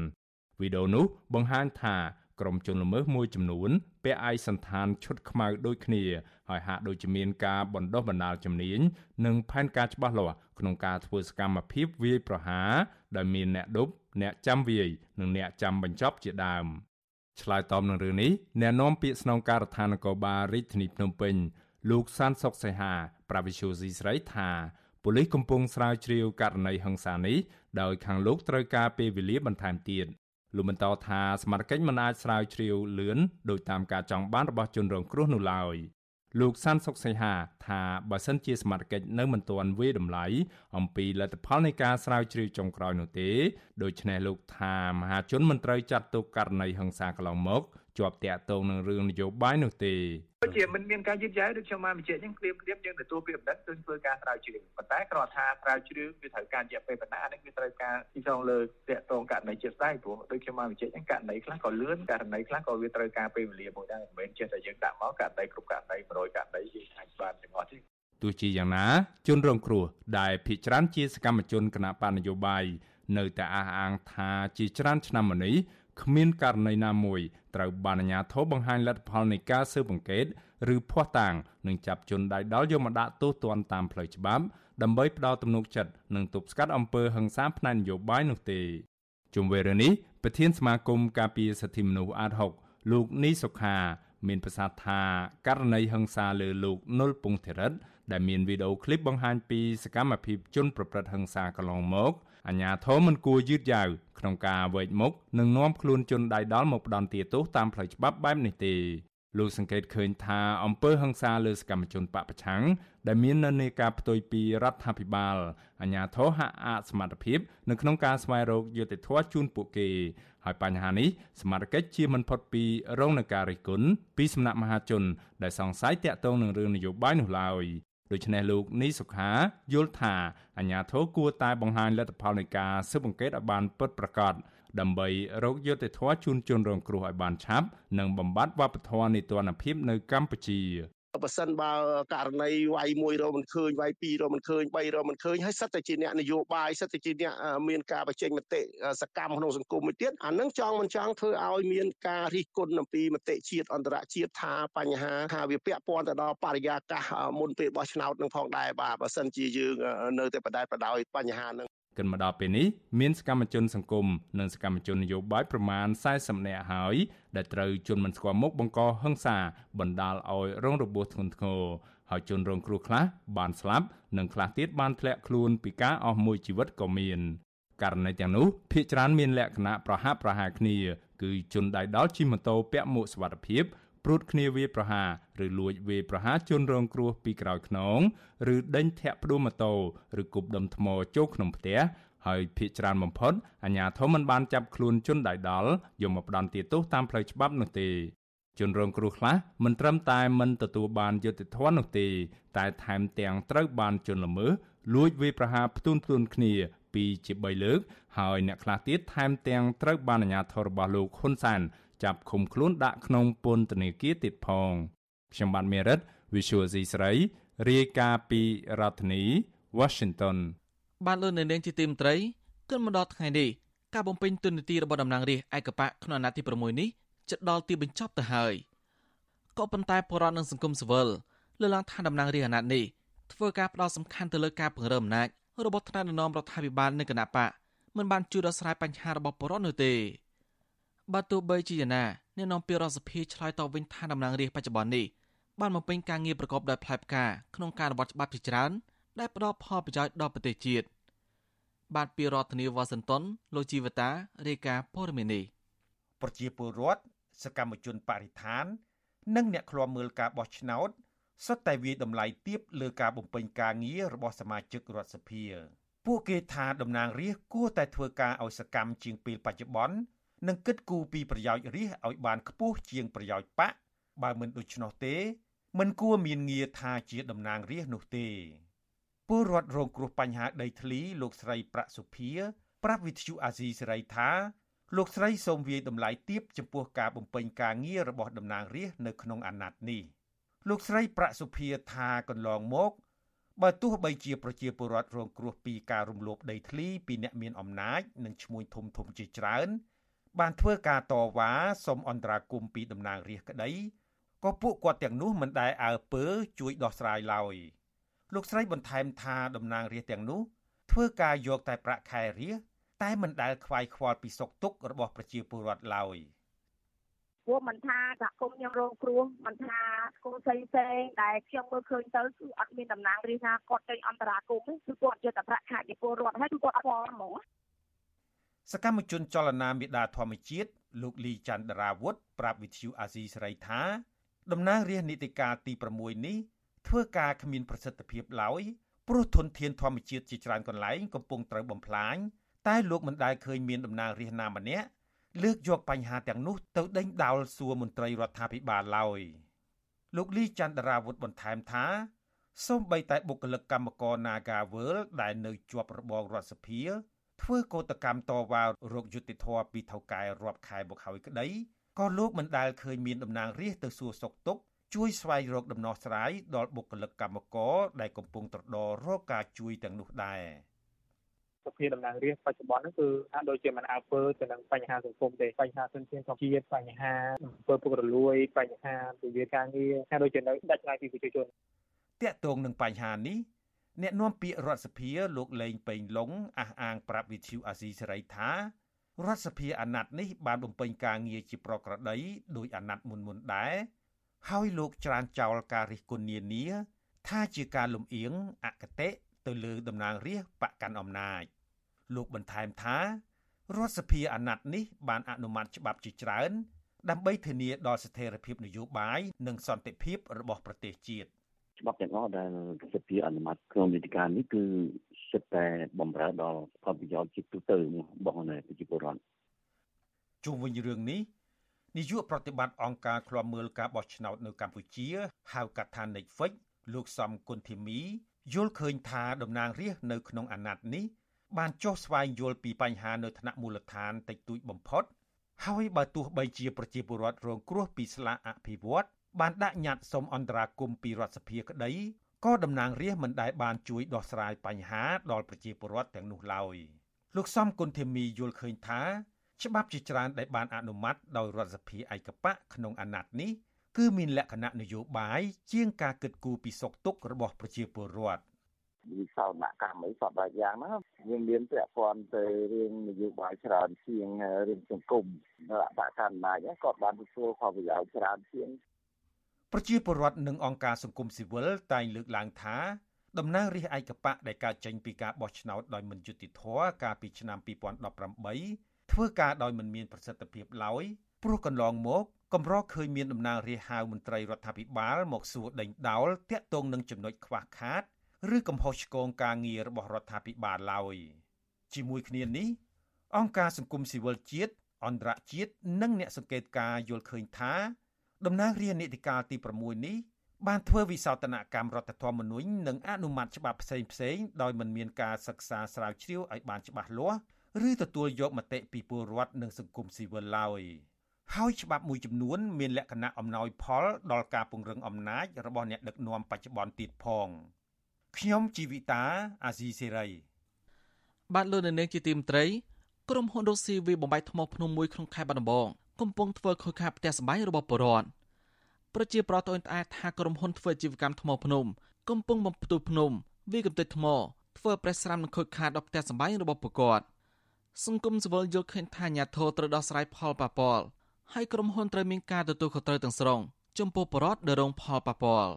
វីដេអូនោះបង្ហាញថាក្រុមជនល្មើសមួយចំនួនពាក់ឯកសន្តានឈុតខ្មៅដូចគ្នាហើយហាក់ដូចជាមានការបណ្ដុះបណ្ដាលជំនាញនិងផែនការច្បាស់លាស់ក្នុងការធ្វើសកម្មភាពវាយប្រហារដែលមានអ្នកដប់អ្នកចាំវាយនិងអ្នកចាំបញ្ចប់ជាដើម ឆ្លើយតបនឹងរឿងនេះអ្នកនាំពាក្យស្នងការដ្ឋាននគរបាលរាជធានីភ្នំពេញលោកសានសុកសៃហាប្រាវិឈូស៊ីស្រីថាប៉ូលីសកំពុងស្រាវជ្រាវករណីហិង្សានេះដោយខាងលោកត្រូវការពេលវេលាបន្ថែមទៀតលោកបន្តថាសមាជិកមិនអាចស្រាវជ្រាវលឿនដោយតាមការចង់បានរបស់ជនរងគ្រោះនោះឡើយ លោកសានសុកសីហាថាបើសិនជាសមាជិកនៅមិនទាន់វាតម្លៃអំពីលទ្ធផលនៃការស្រាវជ្រាវចុងក្រោយនោះទេដូច្នេះលោកថាមហាជនមិនត្រូវចាត់ទុកករណីហិង្សាកន្លងមកជាប់តាក់ទងនឹងរឿងនយោបាយនោះទេ ដូចជាមិនមានការយឺតយ៉ាវដូចខ្ញុំបានបញ្ជាក់អញ្ចឹងគ្លៀបគ្លៀបយើងទទួលពីបណ្ឌិតទៅធ្វើការស្រាវជ្រាវប៉ុន្តែគ្រាន់ថាស្រាវជ្រាវវាត្រូវការរយៈពេលប៉ុណ្ណាអានេះវាត្រូវការទីសងលើតាក់ទងករណីជាក់ស្ដែងព្រោះដូចខ្ញុំបានបញ្ជាក់អញ្ចឹងករណីខ្លះក៏លឿនករណីខ្លះក៏វាត្រូវការពេលវេលាមួយដែរមិនមែនចេះតែយើងដាក់មកករណីគ្រប់ករណី100ករណីយើងអាចបានចង្អត់ទោះជាយ៉ាងណាជនរងគ្រោះដែលភិជាច្រើនជាសកម្មជនគណៈបណ្ឌនយោបាយនៅតែអះអាងថាជាច្រើនឆ្នាំមកនេះ គ្មានករណីណាមួយត្រូវបានអាជ្ញាធរបង្ហាញលទ្ធផលនៃការស៊ើបអង្កេតឬភ័ស្តុតាងនិងចាប់ជនដៃដល់យកមកដាក់ទោសទណ្ឌតាមផ្លូវច្បាប់ដើម្បីផ្ដល់ទំនុកចិត្តនិងទប់ស្កាត់អំពើហិង្សាផ្នែកនយោបាយនោះទេជុំវិញរឿងនេះប្រធានសមាគមការពារសិទ្ធិមនុស្សអាត6លោកនីសុខា មានប្រសាសន៍ថាករណីហិង្សាលើលោកនុលពងធិរិតដែលមានវីដេអូឃ្លីបបង្ហាញពីសកម្មភាពជនប្រព្រឹត្តហិង្សាកន្លងមកអាញាធមមិនគួរយឺតយ៉ាវ ក្នុងការវែកមុខនិងនាំខ្លួនជនដៃដល់មកផ្ដន់ទាទោសតាមផ្លូវច្បាប់បែបនេះទេលោកសង្កេតឃើញថាអំពើហិង្សាលើសកម្មជនបពប្រឆាំងដែលមាននៅនៃការផ្ទុយពីរដ្ឋាភិបាលអាញាធរហាក់អសមត្ថភាពនៅក្នុងការស្វែងរកយុត្តិធម៌ជូនពួកគេហើយបញ្ហានេះសមាជិកជាមិនផុតពីរងនឹងការរិះគន់ពីសំណាក់មហាជនដែលសង្ស័យតាក់ទងនឹងរឿងនយោបាយនោះឡើយ ដូច្នេះលោកនីសុខាយល់ថាអាញាធរគួរតែបង្ហាញលទ្ធផលនៃការស៊ើបអង្កេតឲ្យបានពិតប្រាកដដើម្បីរកយុត្តិធម៌ជូនជនរងគ្រោះឲ្យបានឆាប់ និងបំបត្តិវប្បធម៌នីតិរដ្ឋភាពនៅកម្ពុជា បើសិនបើករណីវាយមួយរមិនឃើញវាយពីររមិនឃើញបីរមិនឃើញហើយសិតតែជាអ្នកនយោបាយសិតតែជាអ្នកមានការបញ្ចេញមតិសកម្មក្នុងសង្គមមួយទៀតអានឹងចង់មិនចង់ធ្វើឲ្យមានការរិះគន់អំពីមតិជាតិអន្តរជាតិថាបញ្ហាថាវាពាក់ព័ន្ធទៅដល់បរិយាកាសមុនពេលបោះឆ្នោតនឹងផងដែរបាទបើសិនជាយើងនៅតែបដែតបដោយបញ្ហានឹង កិនមកដល់ពេលនេះមានសកម្មជនសង្គមនិងសកម្មជននយោបាយប្រមាណ40នាក់ហើយដែលត្រូវជន់មិនស្គាល់មុខបង្កហិង្សាបណ្ដាលឲ្យរងរបួសធ្ងន់ធ្ងរហើយជនរងគ្រោះខ្លះបានស្លាប់និងខ្លះទៀតបានធ្លាក់ខ្លួនពីការអស់មួយជីវិតក៏មានករណីទាំងនោះភ្នាក់ច្រើនមានលក្ខណៈប្រហាក់ប្រហែលគ្នាគឺជនដៃដល់ជិះម៉ូតូពាក់មួកសុវត្ថិភាព ព្រួតគ្នាវាប្រហារឬលួចវាប្រហាជនរងគ្រោះពីក្រោយខ្នងឬដេញធាក់ផ្ដួលម៉ូតូឬគប់ដុំថ្មចូលក្នុងផ្ទះហើយភ ieck ច្រើនបំផុតអាជ្ញាធរមិនបានចាប់ខ្លួនជនដៃដល់យកមកផ្ដន្ទាទោសតាមផ្លូវច្បាប់នោះទេជនរងគ្រោះខ្លះមិនត្រឹមតែមិនទទួលបានយុត្តិធម៌នោះទេតែថែមទាំងត្រូវបានជនល្មើសលួចវាប្រហារផ្ទួនផ្ទួនគ្នាពីជា3លើកហើយអ្នកខ្លះទៀតថែមទាំងត្រូវបានអាជ្ញាធររបស់លោកហ៊ុនសែន ចាប់ឃុំខ្លួនដាក់ក្នុងពន្ធនាគារទៀតផងខ្ញុំបាទមេរិត Visual C ស្រីរាយការណ៍ពីរដ្ឋធានី Washington បានលើនៅនាងជាទីមត្រីគិនមកដល់ថ្ងៃនេះការបំពេញទុននីតិរបស់តំណាងរាស្ត្រឯកបកក្នុងអាណត្តិទី6នេះជិតដល់ទីបញ្ចប់ទៅហើយក៏ប៉ុន្តែបរិវត្តនឹងសង្គមស៊ីវិលលើកឡើងថាតំណាងរាស្ត្រអាណត្តិនេះធ្វើការផ្ដោតសំខាន់ទៅលើការពង្រឹងអំណាចរបស់ថ្នាក់ដឹកនាំរដ្ឋាភិបាលនិងគណៈបកមិនបានជួយដោះស្រាយបញ្ហារបស់ប្រជាពលរដ្ឋនោះទេ បើទោះបីជាយ៉ាងណាអ្នកនាំពាក្យរដ្ឋសភាឆ្លើយតបវិញថាតំណាងរាស្ត្របច្ចុប្បន្ននេះបានបំពេញការងារប្រកបដោយផ្លែផ្កាក្នុងការរបត់ច្បាប់ជាច្រើន ដែលផ្ដល់ផលប្រយោជន៍ដល់ប្រទេសជាតិបាទពីរដ្ឋធានីវ៉ាស៊ីនតោនលោកជីវតារាយការណ៍ព័ត៌មាននេះប្រជាពលរដ្ឋសកម្មជនបរិស្ថាន និងអ្នកឃ្លាំមើលការបោះឆ្នោតសុទ្ធតែវាតម្លៃទាបលើការបំពេញការងាររបស់សមាជិករដ្ឋសភា ពួកគេថាតំណាងរាស្ត្រគួរតែធ្វើការឲ្យសកម្មជាងពេលបច្ចុប្បន្ន និងគិតគូរពីប្រយោជន៍រាស្ត្រឲ្យបានខ្ពស់ជាងប្រយោជន៍បកបើមិនដូច្នោះទេមិនគួរមានងារថាជាតំណាងរាស្ត្រនោះទេពលរដ្ឋរងគ្រោះបញ្ហាដីធ្លីលោកស្រីប្រាក់សុភា ប្រាប់វិទ្យុអាស៊ីសេរីថាលោកស្រីសូមវាយតម្លៃទាបចំពោះការបំពេញការងាររបស់តំណាងរាស្ត្រនៅក្នុងអាណត្តិនេះលោកស្រីប្រាក់សុភាថាកន្លងមកបើទោះបីជាប្រជាពលរដ្ឋរងគ្រោះពីការរំលោភដីធ្លីពីអ្នកមានអំណាចនិងឈ្មួញធំធំជាច្រើន បានធ្វើការតវ៉ាសុំអន្តរាគមពីតំណាងរាស្ត្រក្តីក៏ពួកគាត់ទាំងនោះមិនដែលអើពើជួយដោះស្រាយឡើយលោកស្រីបន្ថែមថាតំណាងរាស្ត្រទាំងនោះធ្វើការយកតែប្រាក់ខែរាស្ត្រតែមិនដែលខ្វាយខ្វល់ពីសុខទុក្ខរបស់ប្រជាពលរដ្ឋឡើយព្រោះមិនថាសហគមន៍ខ្ញុំរងគ្រោះមិនថាគូផ្សេងផ្សេងដែលខ្ញុំមើលឃើញទៅគឺអត់មានតំណាងរាស្ត្រណាគាត់ទៅអន្តរាគមគឺគាត់យកតែប្រាក់ខែពីពលរដ្ឋហើយគឺគាត់អត់ផងហ្មង សកម្មជនចលនាមេដាធម្មជាតិលោកលីច័ន្ទរាវុធប្រាប់វិទ្យុអាស៊ីសេរីថាតំណាងរាស្ត្រនីតិកាលទី6នេះធ្វើការគ្មានប្រសិទ្ធភាពឡើយព្រោះធនធានធម្មជាតិជាច្រើនកន្លែងកំពុងត្រូវបំផ្លាញតែលោកមិនដែលឃើញមានតំណាងរាស្ត្រណាម្នាក់លើកយកបញ្ហាទាំងនោះទៅដេញដោលសួរមន្ត្រីរដ្ឋាភិបាលឡើយលោកលីច័ន្ទរាវុធបន្ថែមថាសូម្បីតែបុគ្គលិកកម្មករ Nagawal ដែលនៅជាប់របងរដ្ឋសភា ធ្វើកោតកម្មតវ៉ារោគយុតិធធពីថៅកែរាប់ខែមកហើយក្តីក៏លោកមិនដែលឃើញមានតំណាងរាស្ត្រទៅសួរសុខទុក្ខជួយស្វែងរកដំណោះស្រាយដល់បុគ្គលិកកម្មករដែលកំពុងត្រដររកការជួយទាំងនោះដែរសភាតំណាងរាស្ត្របច្ចុប្បន្នហ្នឹងគឺហាក់ដូចជាមិនអើពើទៅនឹងបញ្ហាសង្គមទេបញ្ហាសិនធានធម្មជាតិបញ្ហាអំពើពុករលួយបញ្ហាវិវាទការងារហាក់ដូចជានៅដាច់ឆ្ងាយពីប្រជាជនតាក់ទងនឹងបញ្ហានេះ អ្នកនាំពាក្យរដ្ឋសភាលោកលេងពេញឡុងអះអាងប្រាប់វិទ្យុអាស៊ីសេរីថារដ្ឋសភាអាណត្តិនេះបានបំពេញការងារជាប្រក្រតីដោយអាណត្តិមុនមុនដែរហើយលោកច្រានចោលការរិះគន់នានា ថាជាការលំអៀងអកតេទៅលើតំណាងរាស្ត្របកកាន់អំណាច លោកបន្ថែមថារដ្ឋសភាអាណត្តិនេះបានអនុម័តច្បាប់ជាច្រើន ដើម្បីធានាដល់ស្ថិរភាពនយោបាយនិងសន្តិភាពរបស់ប្រទេសជាតិ ច្បាប់ទាំងអស់ដែលសភាអនុម័តក្នុងនីតិកាលនេះគឺសិតតែបំរើដល់ផលប្រយោជន៍ជាទូទៅរបស់ប្រជាពលរដ្ឋជុំវិញរឿងនេះនាយកប្រតិបត្តិអង្គការឃ្លាំមើលការបោះឆ្នោតនៅកម្ពុជា ហៅកាត់ថា Netflix លោកសំគុណធីមីយល់ឃើញថាតំណាងរាស្ត្រនៅក្នុងអាណត្តិនេះបានចុះស្វែងយល់ពីបញ្ហានៅថ្នាក់មូលដ្ឋានតិចតួចបំផុត ហើយបើទោះបីជាប្រជាពលរដ្ឋរងគ្រោះពីស្លាកអភិវឌ្ឍ បានដាក់ញត្តិសុំអន្តរាគមន៍ពីរដ្ឋសភាក្តីក៏តំណាងរាស្ត្រមិនដែលបានជួយដោះស្រាយបញ្ហាដល់ប្រជាពលរដ្ឋទាំងនោះឡើយលោកសំគុណធីមីយល់ឃើញថាច្បាប់ជាច្រើនដែលបានអនុម័តដោយរដ្ឋសភាឯកបៈក្នុងអាណត្តិនេះគឺមានលក្ខណៈនយោបាយជាងការគិតគូរពីសុខទុក្ខរបស់ប្រជាពលរដ្ឋវិសោធនកម្មអីសពបែបយ៉ាងណាវាមានពាក់ព័ន្ធទៅរឿងនយោបាយច្រើនជាងរឿងសង្គមនៅអបកណ្ដាលគាត់បានទទួលផលប្រយោជន៍ច្រើនជាង ប្រជាពលរដ្ឋនិងអង្គការសង្គមស៊ីវិលតែងលើកឡើងថាតំណាងរាស្ត្រឯកបៈដែលកើតចេញពីការបោះឆ្នោតដោយមិនយុត្តិធម៌កាលពីឆ្នាំ2018ធ្វើការដោយមិនមានប្រសិទ្ធភាពឡើយព្រោះកន្លងមកកម្រឃើញមានតំណាងរាស្ត្រហៅមន្ត្រីរដ្ឋាភិបាលមកសួរដេញដោលតាក់ទងនឹងចំណុចខ្វះខាតឬកំហុសឆ្គងការងាររបស់រដ្ឋាភិបាលឡើយជាមួយគ្នានេះអង្គការសង្គមស៊ីវិលជាតិអន្តរជាតិនិងអ្នកសង្កេតការយល់ឃើញថា តំណាងរាស្ត្រនីតិកាលទី6នេះបានធ្វើវិសោធនកម្មរដ្ឋធម្មនុញ្ញនិងអនុម័តច្បាប់ផ្សេងផ្សេងដោយមិនមានការសិក្សាស្រាវជ្រាវឲ្យបានច្បាស់លាស់ឬទទួលយកមតិពីពលរដ្ឋនិងសង្គមស៊ីវិលឡើយហើយច្បាប់មួយចំនួនមានលក្ខណៈអំណោយផលដល់ការពង្រឹងអំណាចរបស់អ្នកដឹកនាំបច្ចុប្បន្នទៀតផងខ្ញុំជីវិតាអាស៊ីសេរីបាទលោកនៅនាងជាទីមត្រីក្រុមហ៊ុនរុស្ស៊ីវាបំបែកថ្មភ្នំមួយក្នុងខេត្តបាត់ដំបងកំពុងធ្វើខូចខាតផ្ទះសម្បែងរបស់ពលរដ្ឋប្រជាប្រដ្ឋត្អូញត្អែថាក្រុមហ៊ុនធ្វើអាជីវកម្មថ្មភ្នំកំពុងបំផ្ទុះភ្នំវាកំទេចថ្មធ្វើប្រេះស្រាំនឹងខូចខាតដល់ផ្ទះសម្បែងរបស់ពលរដ្ឋសង្គមសវលយល់ឃើញថាអាញាធរត្រូវដោះស្រាយផលប៉ះពាល់ហើយក្រុមហ៊ុនត្រូវមានការទទួលខុសត្រូវទាំងស្រុងចំពោះបរិវត្តដែលរងផលប៉ះពាល់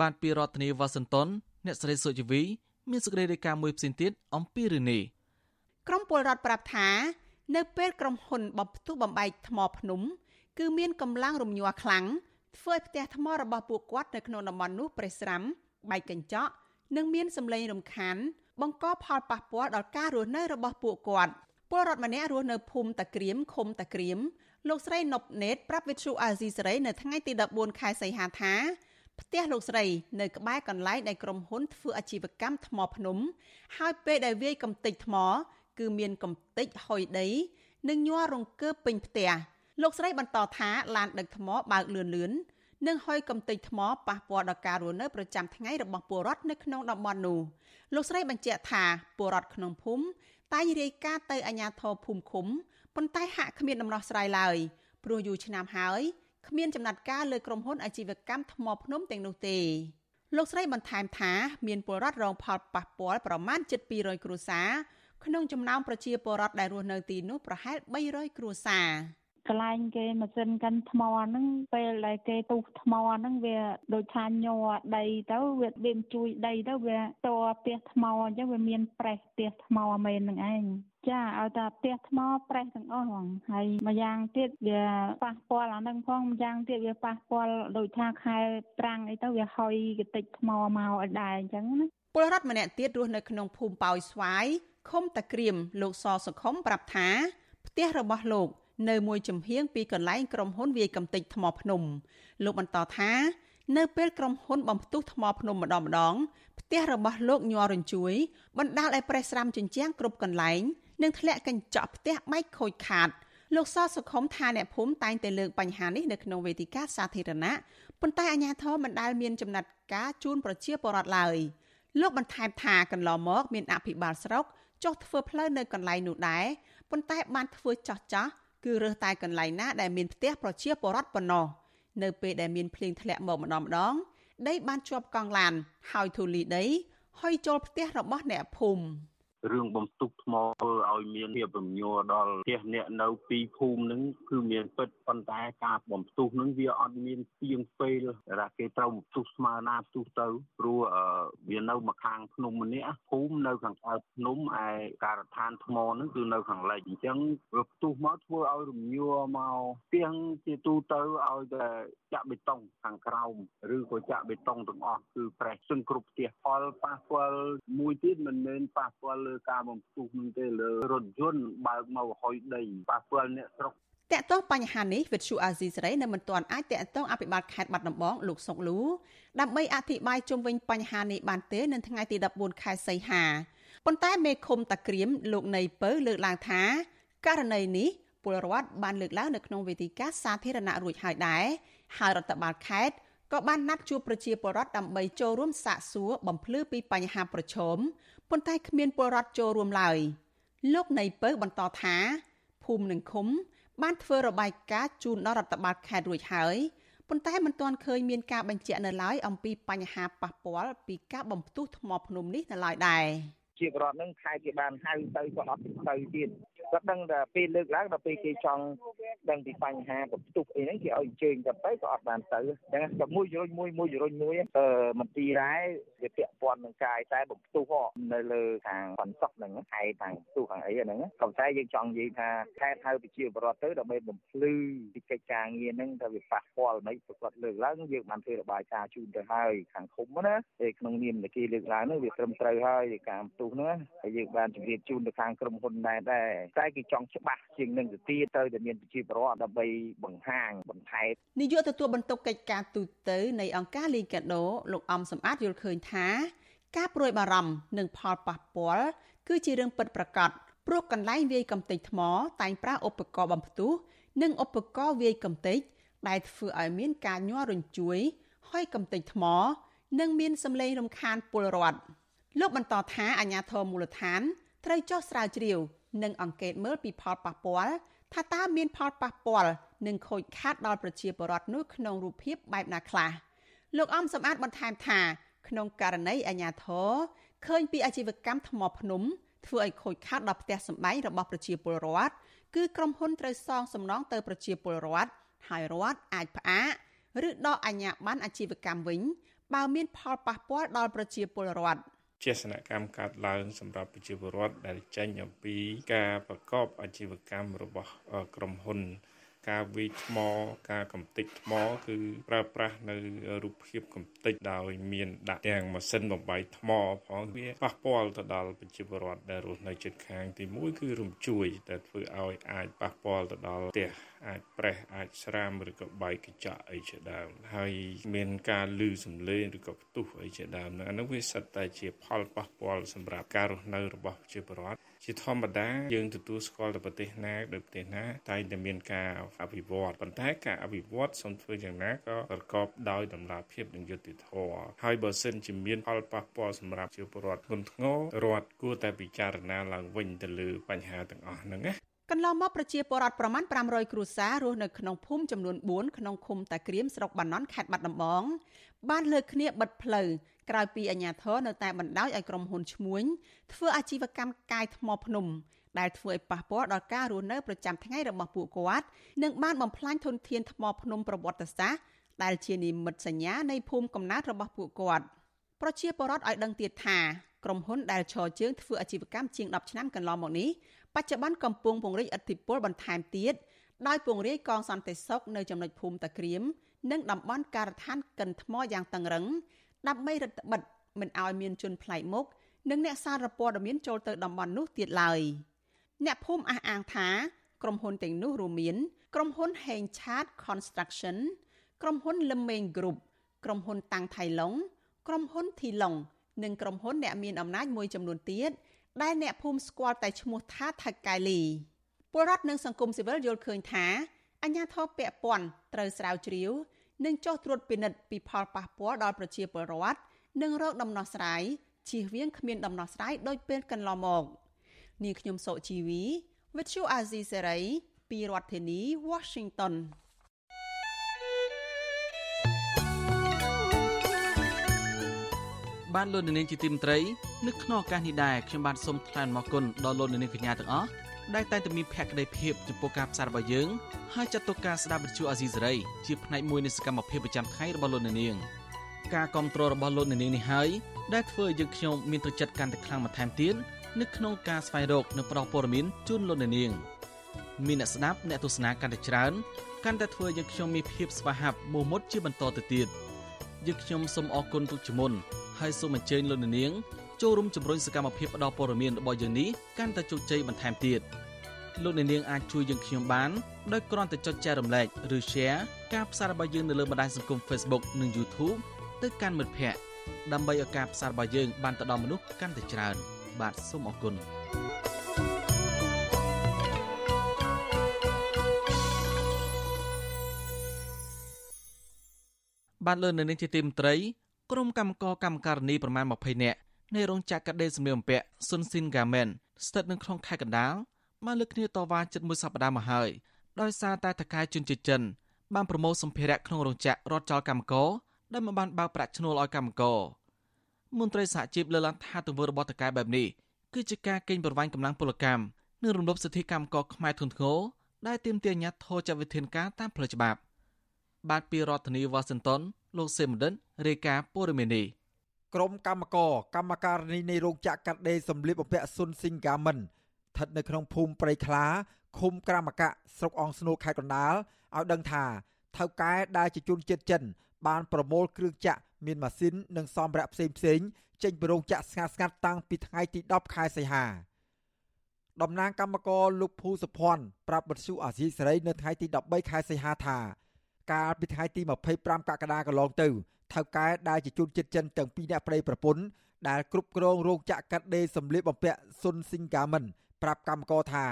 បានពីរដ្ឋធានីវ៉ាស៊ីនតោនអ្នកស្រីសុជីវី មានសេចក្តីរាយការណ៍មួយផ្សេងទៀតអំពីរឿងនេះក្រុមពលរដ្ឋប្រាប់ថា នៅពេលក្រុមហ៊ុនបំផ្ទុះបំបែកថ្មភ្នំ គឺមានកម្លាំងរំញ័រខ្លាំងធ្វើឲ្យផ្ទះថ្មរបស់ពួកគាត់នៅក្នុងតំបន់នោះប្រេះស្រាំបែកកញ្ចក់និងមានសម្លេងរំខាន បង្កផលប៉ះពាល់ដល់ការរស់នៅរបស់ពួកគាត់ពលរដ្ឋម្នាក់រស់នៅភូមិតាក្រៀមឃុំតាក្រៀមលោកស្រីណប់ណេតប្រាប់វិទ្យុអាស៊ីសេរីនៅថ្ងៃទី14ខែសីហាថាផ្ទះលោកស្រីនៅក្បែរកន្លែងដែលក្រុមហ៊ុនធ្វើអាជីវកម្មថ្មភ្នំ ហើយពេលដែលវាយកំទេចថ្ម គឺមានកំទេចហុយដី និងញ័ររង្គើពេញផ្ទះលោកស្រីបន្តថាឡានដឹកថ្មបើកលឿនលឿននិងហុយកំទេចថ្មប៉ះពាល់ដល់ការរស់នៅប្រចាំថ្ងៃរបស់ពលរដ្ឋនៅក្នុងតំបន់នោះលោកស្រីបញ្ជាក់ថាពលរដ្ឋក្នុងភូមិតែងរាយការណ៍ទៅអាជ្ញាធរភូមិឃុំប៉ុន្តែហាក់គ្មានដំណោះស្រាយឡើយព្រោះយូរឆ្នាំហើយគ្មានចំណាត់ការលើក្រុមហ៊ុនអាជីវកម្មថ្មភ្នំទាំងនោះទេលោកស្រីបន្ថែមថាមានពលរដ្ឋរងផលប៉ះពាល់ប្រមាណ700គ្រួសារ ក្នុងចំណោមប្រជាពលរដ្ឋដែលរស់នៅទីនោះប្រហែល300គ្រួសារកន្លែងគេម៉ាស៊ីនកាន់ថ្មហ្នឹងពេលដែលគេទូសថ្មហ្នឹងវាដូចថាញ័រដីទៅវាវាជួយដីទៅវាតផ្ទះថ្មអញ្ចឹងវាមានប្រេះផ្ទះថ្មមែនហ្នឹងឯងចាឲ្យតែផ្ទះថ្មប្រេះទាំងអស់ហ្នឹងហើយម្យ៉ាងទៀតវាប៉ះពាល់អានឹងផងម្យ៉ាងទៀតវាប៉ះពាល់ដូចថាខែប្រាំងអីទៅវាហុយកតិចថ្មមកឲ្យដែរអញ្ចឹងណាពលរដ្ឋម្នាក់ទៀតរស់នៅក្នុងភូមិប៉ោយស្វាយ ឃុំតាក្រៀមលោកសសុខុមប្រាប់ថាផ្ទះរបស់លោក នៅមួយចំហៀងពីកន្លែងក្រុមហ៊ុនវាយកំទេចថ្មភ្នំ លោកបន្តថានៅពេលក្រុមហ៊ុនបំផ្ទុះថ្មភ្នំម្ដងម្ដងផ្ទះរបស់លោកញ័ររញ្ជួយបណ្ដាលឲ្យប្រេះស្រាំជញ្ជាំងគ្រប់កន្លែងនិងធ្លាក់កញ្ចក់ផ្ទះបែកខូចខាតលោកសសុខុមថាអ្នកភូមិតែងតែលើកបញ្ហានេះនៅក្នុងវេទិកាសាធារណៈប៉ុន្តែអាជ្ញាធរមិនដែលមានចំណាត់ការជូនប្រជាពលរដ្ឋឡើយលោកបន្ថែមថាកន្លងមកមានអភិបាលស្រុក ចុះធ្វើផ្លូវនៅកន្លែងនោះដែរប៉ុន្តែបានធ្វើចោះចោះគឺរើសតែកន្លែងណាដែលមានផ្ទះប្រជាពលរដ្ឋប៉ុណ្ណោះនៅពេលដែលមានភ្លៀងធ្លាក់មកម្ដងម្ដងដីបានជាប់កង់ឡានហើយធូលីដីហុយចូលផ្ទះរបស់អ្នកភូមិ រឿងបំទុកថ្មធ្វើឲ្យមានភាពរំញ័រដល់ផ្ទះអ្នកនៅពីភូមិហ្នឹងគឺមានពិតប៉ុន្តែការបំទុះហ្នឹងវាអត់មានទៀងពេលថាគេត្រូវបំទុះស្មើណាផ្ទុះទៅព្រោះវានៅមកខាងភ្នំម្នាក់ភូមិនៅខាងកើតភ្នំឯការដ្ឋានថ្មហ្នឹងគឺនៅខាងលិចអញ្ចឹងវាផ្ទុះមកធ្វើឲ្យរំញ័រមកទៀងជាទូទៅឲ្យតែចាក់បេតុងខាងក្រោមឬក៏ចាក់បេតុងទាំងអស់គឺប្រេះសឹងគ្រប់ផ្ទះផលប៉ះពាល់មួយទៀតមិនមែនប៉ះពាល់លើការបំពុះនឹងទេលើរថយន្តបើកមកហុយដីប៉ះពាល់អ្នកស្រុកតកតងបញ្ហានេះវិទ្យុអាស៊ីសេរីនៅមិនទាន់អាចតកតងអភិបាលខេត្តបាត់ដំបងលោកសុកលូដើម្បីអធិប្បាយជុំវិញបញ្ហានេះបានទេនៅថ្ងៃទី14ខែសីហាប៉ុន្តែមេឃុំតាក្រៀមលោកនៃពៅលើកឡើងថាករណីនេះពលរដ្ឋបានលើកឡើងនៅក្នុងវេទិកាសាធារណៈរួចហើយដែរហើយរដ្ឋបាលខេត្តក៏បានណាត់ជួបប្រជាពលរដ្ឋដើម្បីចូលរួមសាកសួរបំភ្លឺពីបញ្ហាប្រឈម ប៉ុន្តែគ្មានពលរដ្ឋចូលរួមឡើយលោកនៃពៅបន្តថាភូមិនិងឃុំ បានធ្វើរបាយការណ៍ជូនដល់រដ្ឋបាលខេត្តរួចហើយប៉ុន្តែមិនទាន់ឃើញមានការបញ្ជាក់នៅឡើយអំពីបញ្ហាប៉ះពាល់ពីការបំផ្ទុះថ្មភ្នំនេះនៅឡើយដែរជាបរដ្ឋនឹងខែគេបានហៅទៅក៏អត់ទៅទៀត គាត់ដឹងតែពេលលើកឡើងដល់ពេលគេចង់ដឹងពីបញ្ហាបន្ទុកអីហ្នឹងគេឲ្យអញ្ជើញទៅទៅក៏អត់បានទៅអញ្ចឹងតែមួយរុញមួយមួយរុញមួយអឺមន្ទីររ៉ែវាពាក់ព័ន្ធនឹងកាយតែបន្ទុកនៅលើខាងបន្សុកហ្នឹងខែខាងបន្ទុកខាងអីហ្នឹងក៏តែយើងចង់និយាយថាខេត្តហៅប្រជាពលរដ្ឋទៅដើម្បីបំភ្លឺពីកិច្ចការងារហ្នឹងថាវាប៉ះពាល់មិនប្រកបលើកឡើងយើងបានធ្វើរបាយការណ៍ជូនទៅហើយខាងឃុំណាតែក្នុងនាមនៃគេលើកឡើងហ្នឹងវាត្រឹមត្រូវហើយការបន្ទុកហ្នឹងហើយយើងបានជម្រាបជូនទៅខាងក្រុមហ៊ុនដែរដែរតែគេចង់ច្បាស់ជាងនឹងទៅទៀតទៅតែមានប្រជាពលរដ្ឋដើម្បីបង្ហាញបន្ថែមនាយកទទួលបន្ទុកកិច្ចការទូតនៃអង្គការលីកាដូលោកអំសំអាតយល់ឃើញថា ការព្រួយបារម្ភនឹងផលប៉ះពាល់គឺជារឿងពិតប្រាកដព្រោះកន្លែងវាយកំទេចថ្ម តែងប្រើឧបករណ៍បំផ្ទុះនិងឧបករណ៍វាយកំទេចដែលធ្វើឲ្យមានការញ័ររញ្ជួយហើយកំទេចថ្ម និងមានសម្លេងរំខានពលរដ្ឋលោកបន្តថាអាជ្ញាធរមូលដ្ឋានត្រូវចោះស្រាវជ្រាវ និងអង្កេតមើលពីផលប៉ះពាល់ថាតើមានផលប៉ះពាល់និងខូចខាតដល់ប្រជាពលរដ្ឋនោះក្នុងរូបភាពបែបណាខ្លះលោកអំសំអាតបន្ថែមថាក្នុងករណីអាញាធរឃើញពីអាជីវកម្មថ្មភ្នំធ្វើឲ្យខូចខាតដល់ផ្ទះសម្បែងរបស់ប្រជាពលរដ្ឋគឺក្រុមហ៊ុនត្រូវសងសំណងទៅប្រជាពលរដ្ឋហើយរដ្ឋអាចផ្អាកឬដកអាជ្ញាប័ណ្ណអាជីវកម្មវិញ បើមានផលប៉ះពាល់ដល់ប្រជាពលរដ្ឋ ជាសនកម្មកាត់ឡើងសម្រាប់ប្រជាពលរដ្ឋដែលចេញអំពីការប្រកបអាជីវកម្មរបស់ក្រុមហ៊ុន ការវិថ្មការកំទេចថ្ម គឺប្រើប្រាស់នៅរូបភាពកំទេចដោយមានដាក់ទាំងម៉ាស៊ីនបំបែកថ្មផងវាប៉ះពាល់ទៅដល់ប្រជាពលរដ្ឋដែលរស់នៅជិតខាងទី1គឺរំជួយដែលធ្វើឲ្យអាចប៉ះពាល់ទៅដល់ផ្ទះអាចប្រេះអាចស្រាមឬក៏បែកកញ្ចក់អីជាដើមហើយមានការលឺសំឡេងឬក៏ផ្ទុះអីជាដើមអានោះវាសិតតែជាផលប៉ះពាល់សម្រាប់ការរស់នៅរបស់ប្រជាពលរដ្ឋជាធម្មតាយើងទទួលស្គាល់តែប្រទេសណាដោយប្រទេសណាតែតែមានការអភិវឌ្ឍប៉ុន្តែការអភិវឌ្ឍសូមធ្វើយ៉ាងណាក៏ប្រកបដោយតម្លាភាពនិងយុត្តិធម៌ហើយបើសិនជាមានផលប៉ះពាល់សម្រាប់ប្រជាពលរដ្ឋធ្ងន់ធ្ងររដ្ឋគួរតែពិចារណាឡើងវិញទៅលើបញ្ហាទាំងអស់ហ្នឹងណា កន្លងមកប្រជាពលរដ្ឋប្រមាណ500គ្រួសាររស់នៅក្នុងភូមិចំនួន4ក្នុងឃុំតាក្រៀមស្រុកបាណន់ខេត្តបាត់ដំបងបានលើកគ្នាបិទផ្លូវក្រោយពីអាជ្ញាធរនៅតែបណ្ដោយឲ្យក្រុមហ៊ុនឈ្មួញធ្វើអាជីវកម្មកាយថ្មភ្នំដែលធ្វើឲ្យប៉ះពាល់ដល់ការរស់នៅប្រចាំថ្ងៃរបស់ពួកគាត់និងបានបំផ្លាញធនធានថ្មភ្នំប្រវត្តិសាស្ត្រដែលជានិមិត្តសញ្ញានៃភូមិកំណើតរបស់ពួកគាត់ប្រជាពលរដ្ឋឲ្យដឹងទៀតថាក្រុមហ៊ុនដែលឈរជើងធ្វើអាជីវកម្មជាង10ឆ្នាំកន្លងមកនេះ បច្ចុប្បន្នកំពុងពង្រីកឥទ្ធិពលបន្ថែមទៀតដោយពង្រាយកងសន្តិសុខនៅចំណុចភូមិតាក្រៀមនិងតំបន់ការដ្ឋានកិនថ្មយ៉ាងតឹងរឹងដើម្បីរឹតបន្តឹងមិនឲ្យមានជនប្លែកមុខនិងអ្នកសារព័ត៌មានចូលទៅតំបន់នោះទៀតឡើយអ្នកភូមិអះអាងថាក្រុមហ៊ុនទាំងនោះរួមមានក្រុមហ៊ុន Heng Chat Construction ក្រុមហ៊ុន Lemeng Group ក្រុមហ៊ុនតាំងថៃឡុងក្រុមហ៊ុន Thilong និងក្រុមហ៊ុនអ្នកមានអំណាចមួយចំនួនទៀត ដែលអ្នកភូមិស្គាល់តែឈ្មោះថាថៅកែលីពលរដ្ឋនិងសង្គមស៊ីវិលយល់ឃើញថាអញ្ញាធរពពាន់ត្រូវស្រាវជ្រាវនិងចុះត្រួតពិនិត្យពីផលប៉ះពាល់ដល់ប្រជាពលរដ្ឋនិងរកដំណោះស្រាយជៀសវាងគ្មានដំណោះស្រាយដោយពេលកន្លងមកនាងខ្ញុំសុជីវី With you Azizi Serai ពីរដ្ឋធានី Washington បានលោកនាងជាទីមត្រីនៅក្នុងឱកាសនេះដែរខ្ញុំបានសូមថ្លែងអំណរគុណដល់លោកនាងកញ្ញាទាំងអស់ដែលតែងតែមានភក្ដីភាពចំពោះការផ្សាយរបស់យើងហើយចាត់ទុកការស្ដាប់វិទ្យុអាស៊ីសេរីជាផ្នែកមួយនៃសកម្មភាពប្រចាំថ្ងៃរបស់លោកនាងការគ្រប់គ្រងរបស់លោកនាងនេះហើយដែលធ្វើឲ្យយើងខ្ញុំមានទឹកចិត្តកាន់តែខ្លាំងបន្ថែមទៀតនៅក្នុងការស្វែងរកនិងផ្តល់ព័ត៌មានជូនលោកនាងមានអ្នកស្ដាប់អ្នកទស្សនាកាន់តែច្រើនកាន់តែធ្វើឲ្យយើងខ្ញុំមានភាពស្វាហាប់មោះមុតជាបន្តទៅទៀត យើងខ្ញុំសូមអរគុណទុកជាមុនហើយសូមអញ្ជើញលោកនាងចូលរួមជំរុញសកម្មភាពផ្តល់ព័ត៌មានរបស់យើងនេះកាន់តែជោគជ័យបន្ថែមទៀតលោកនាងអាចជួយយើងខ្ញុំបានដោយគ្រាន់តែចុចចែករំលែកឬ Share ការផ្សាយរបស់យើងនៅលើបណ្ដាញសង្គម Facebook និង YouTube ទៅកាន់មិត្តភ័ក្តិដើម្បីឲ្យការផ្សាយរបស់យើងបានទៅដល់មនុស្សកាន់តែច្រើន បាទសូមអរគុណ បានលើនៅនឹងជាទីមត្រីក្រុមកម្មករកម្មការិនីប្រមាណ20នាក់នៃរោងចក្រកាត់ដេរសម្លៀកបំពាក់ស៊ុនស៊ីនហ្គាមែនស្ថិតនៅក្នុងខេត្តកណ្ដាលបានលើកគ្នាតវ៉ាជិតមួយសប្តាហ៍មកហើយដោយសារតែតកែជនជាតិចិនបានប្រមូលសម្ភារៈក្នុងរោងចក្ររត់ចោលកម្មករដែលមិនបានបើកប្រាក់ឈ្នួលឲ្យកម្មករមន្ត្រីសហជីពលើកឡើងថាទង្វើរបស់តកែបែបនេះគឺជាការកេងប្រវ័ញ្ចកម្លាំងពលកម្មនិងរំលោភសិទ្ធិកម្មករខ្មែរធ្ងន់ធ្ងរដែលទាមទារអាជ្ញាធរចាត់វិធានការតាមផ្លូវច្បាប់ បាទពីរដ្ឋធានីវ៉ាស៊ីនតោនលោកសេមដិនរាយការណ៍ព័ត៌មាននេះក្រុមកម្មករកម្មការនីនៃរោងចក្រកាត់ដេរសម្លៀកបំពាក់ស៊ុនស៊ីងហ្គាមិនស្ថិតនៅក្នុងភូមិព្រៃខ្លាឃុំក្រាមកៈស្រុកអង្គស្នូលខេត្តកណ្ដាលឲ្យដឹងថាថៅកែដែលជាជនជាតិចិន បានប្រមូលគ្រឿងចាក់មានម៉ាស៊ីននិងសម្ភារៈផ្សេងផ្សេងចេញពីរោងចក្រស្ងាត់ស្ងាត់តាំងពីថ្ងៃទី10ខែសីហាតំណាងកម្មករលោកភូសុភ័ណ្ឌប្រាប់បទសុអាស៊ីសេរីនៅថ្ងៃទី13ខែសីហាថា កាលពីថ្ងៃទី25កក្កដាកន្លងទៅថៅកែដែលជាជនជាតិចិនទាំងពីរអ្នកប្តីប្រពន្ធដែលគ្រប់គ្រងរោងចក្រកាត់ដេរសម្លៀកបំពាក់ស៊ុនស៊ីងហ្គាមិនប្រាប់កម្មករថា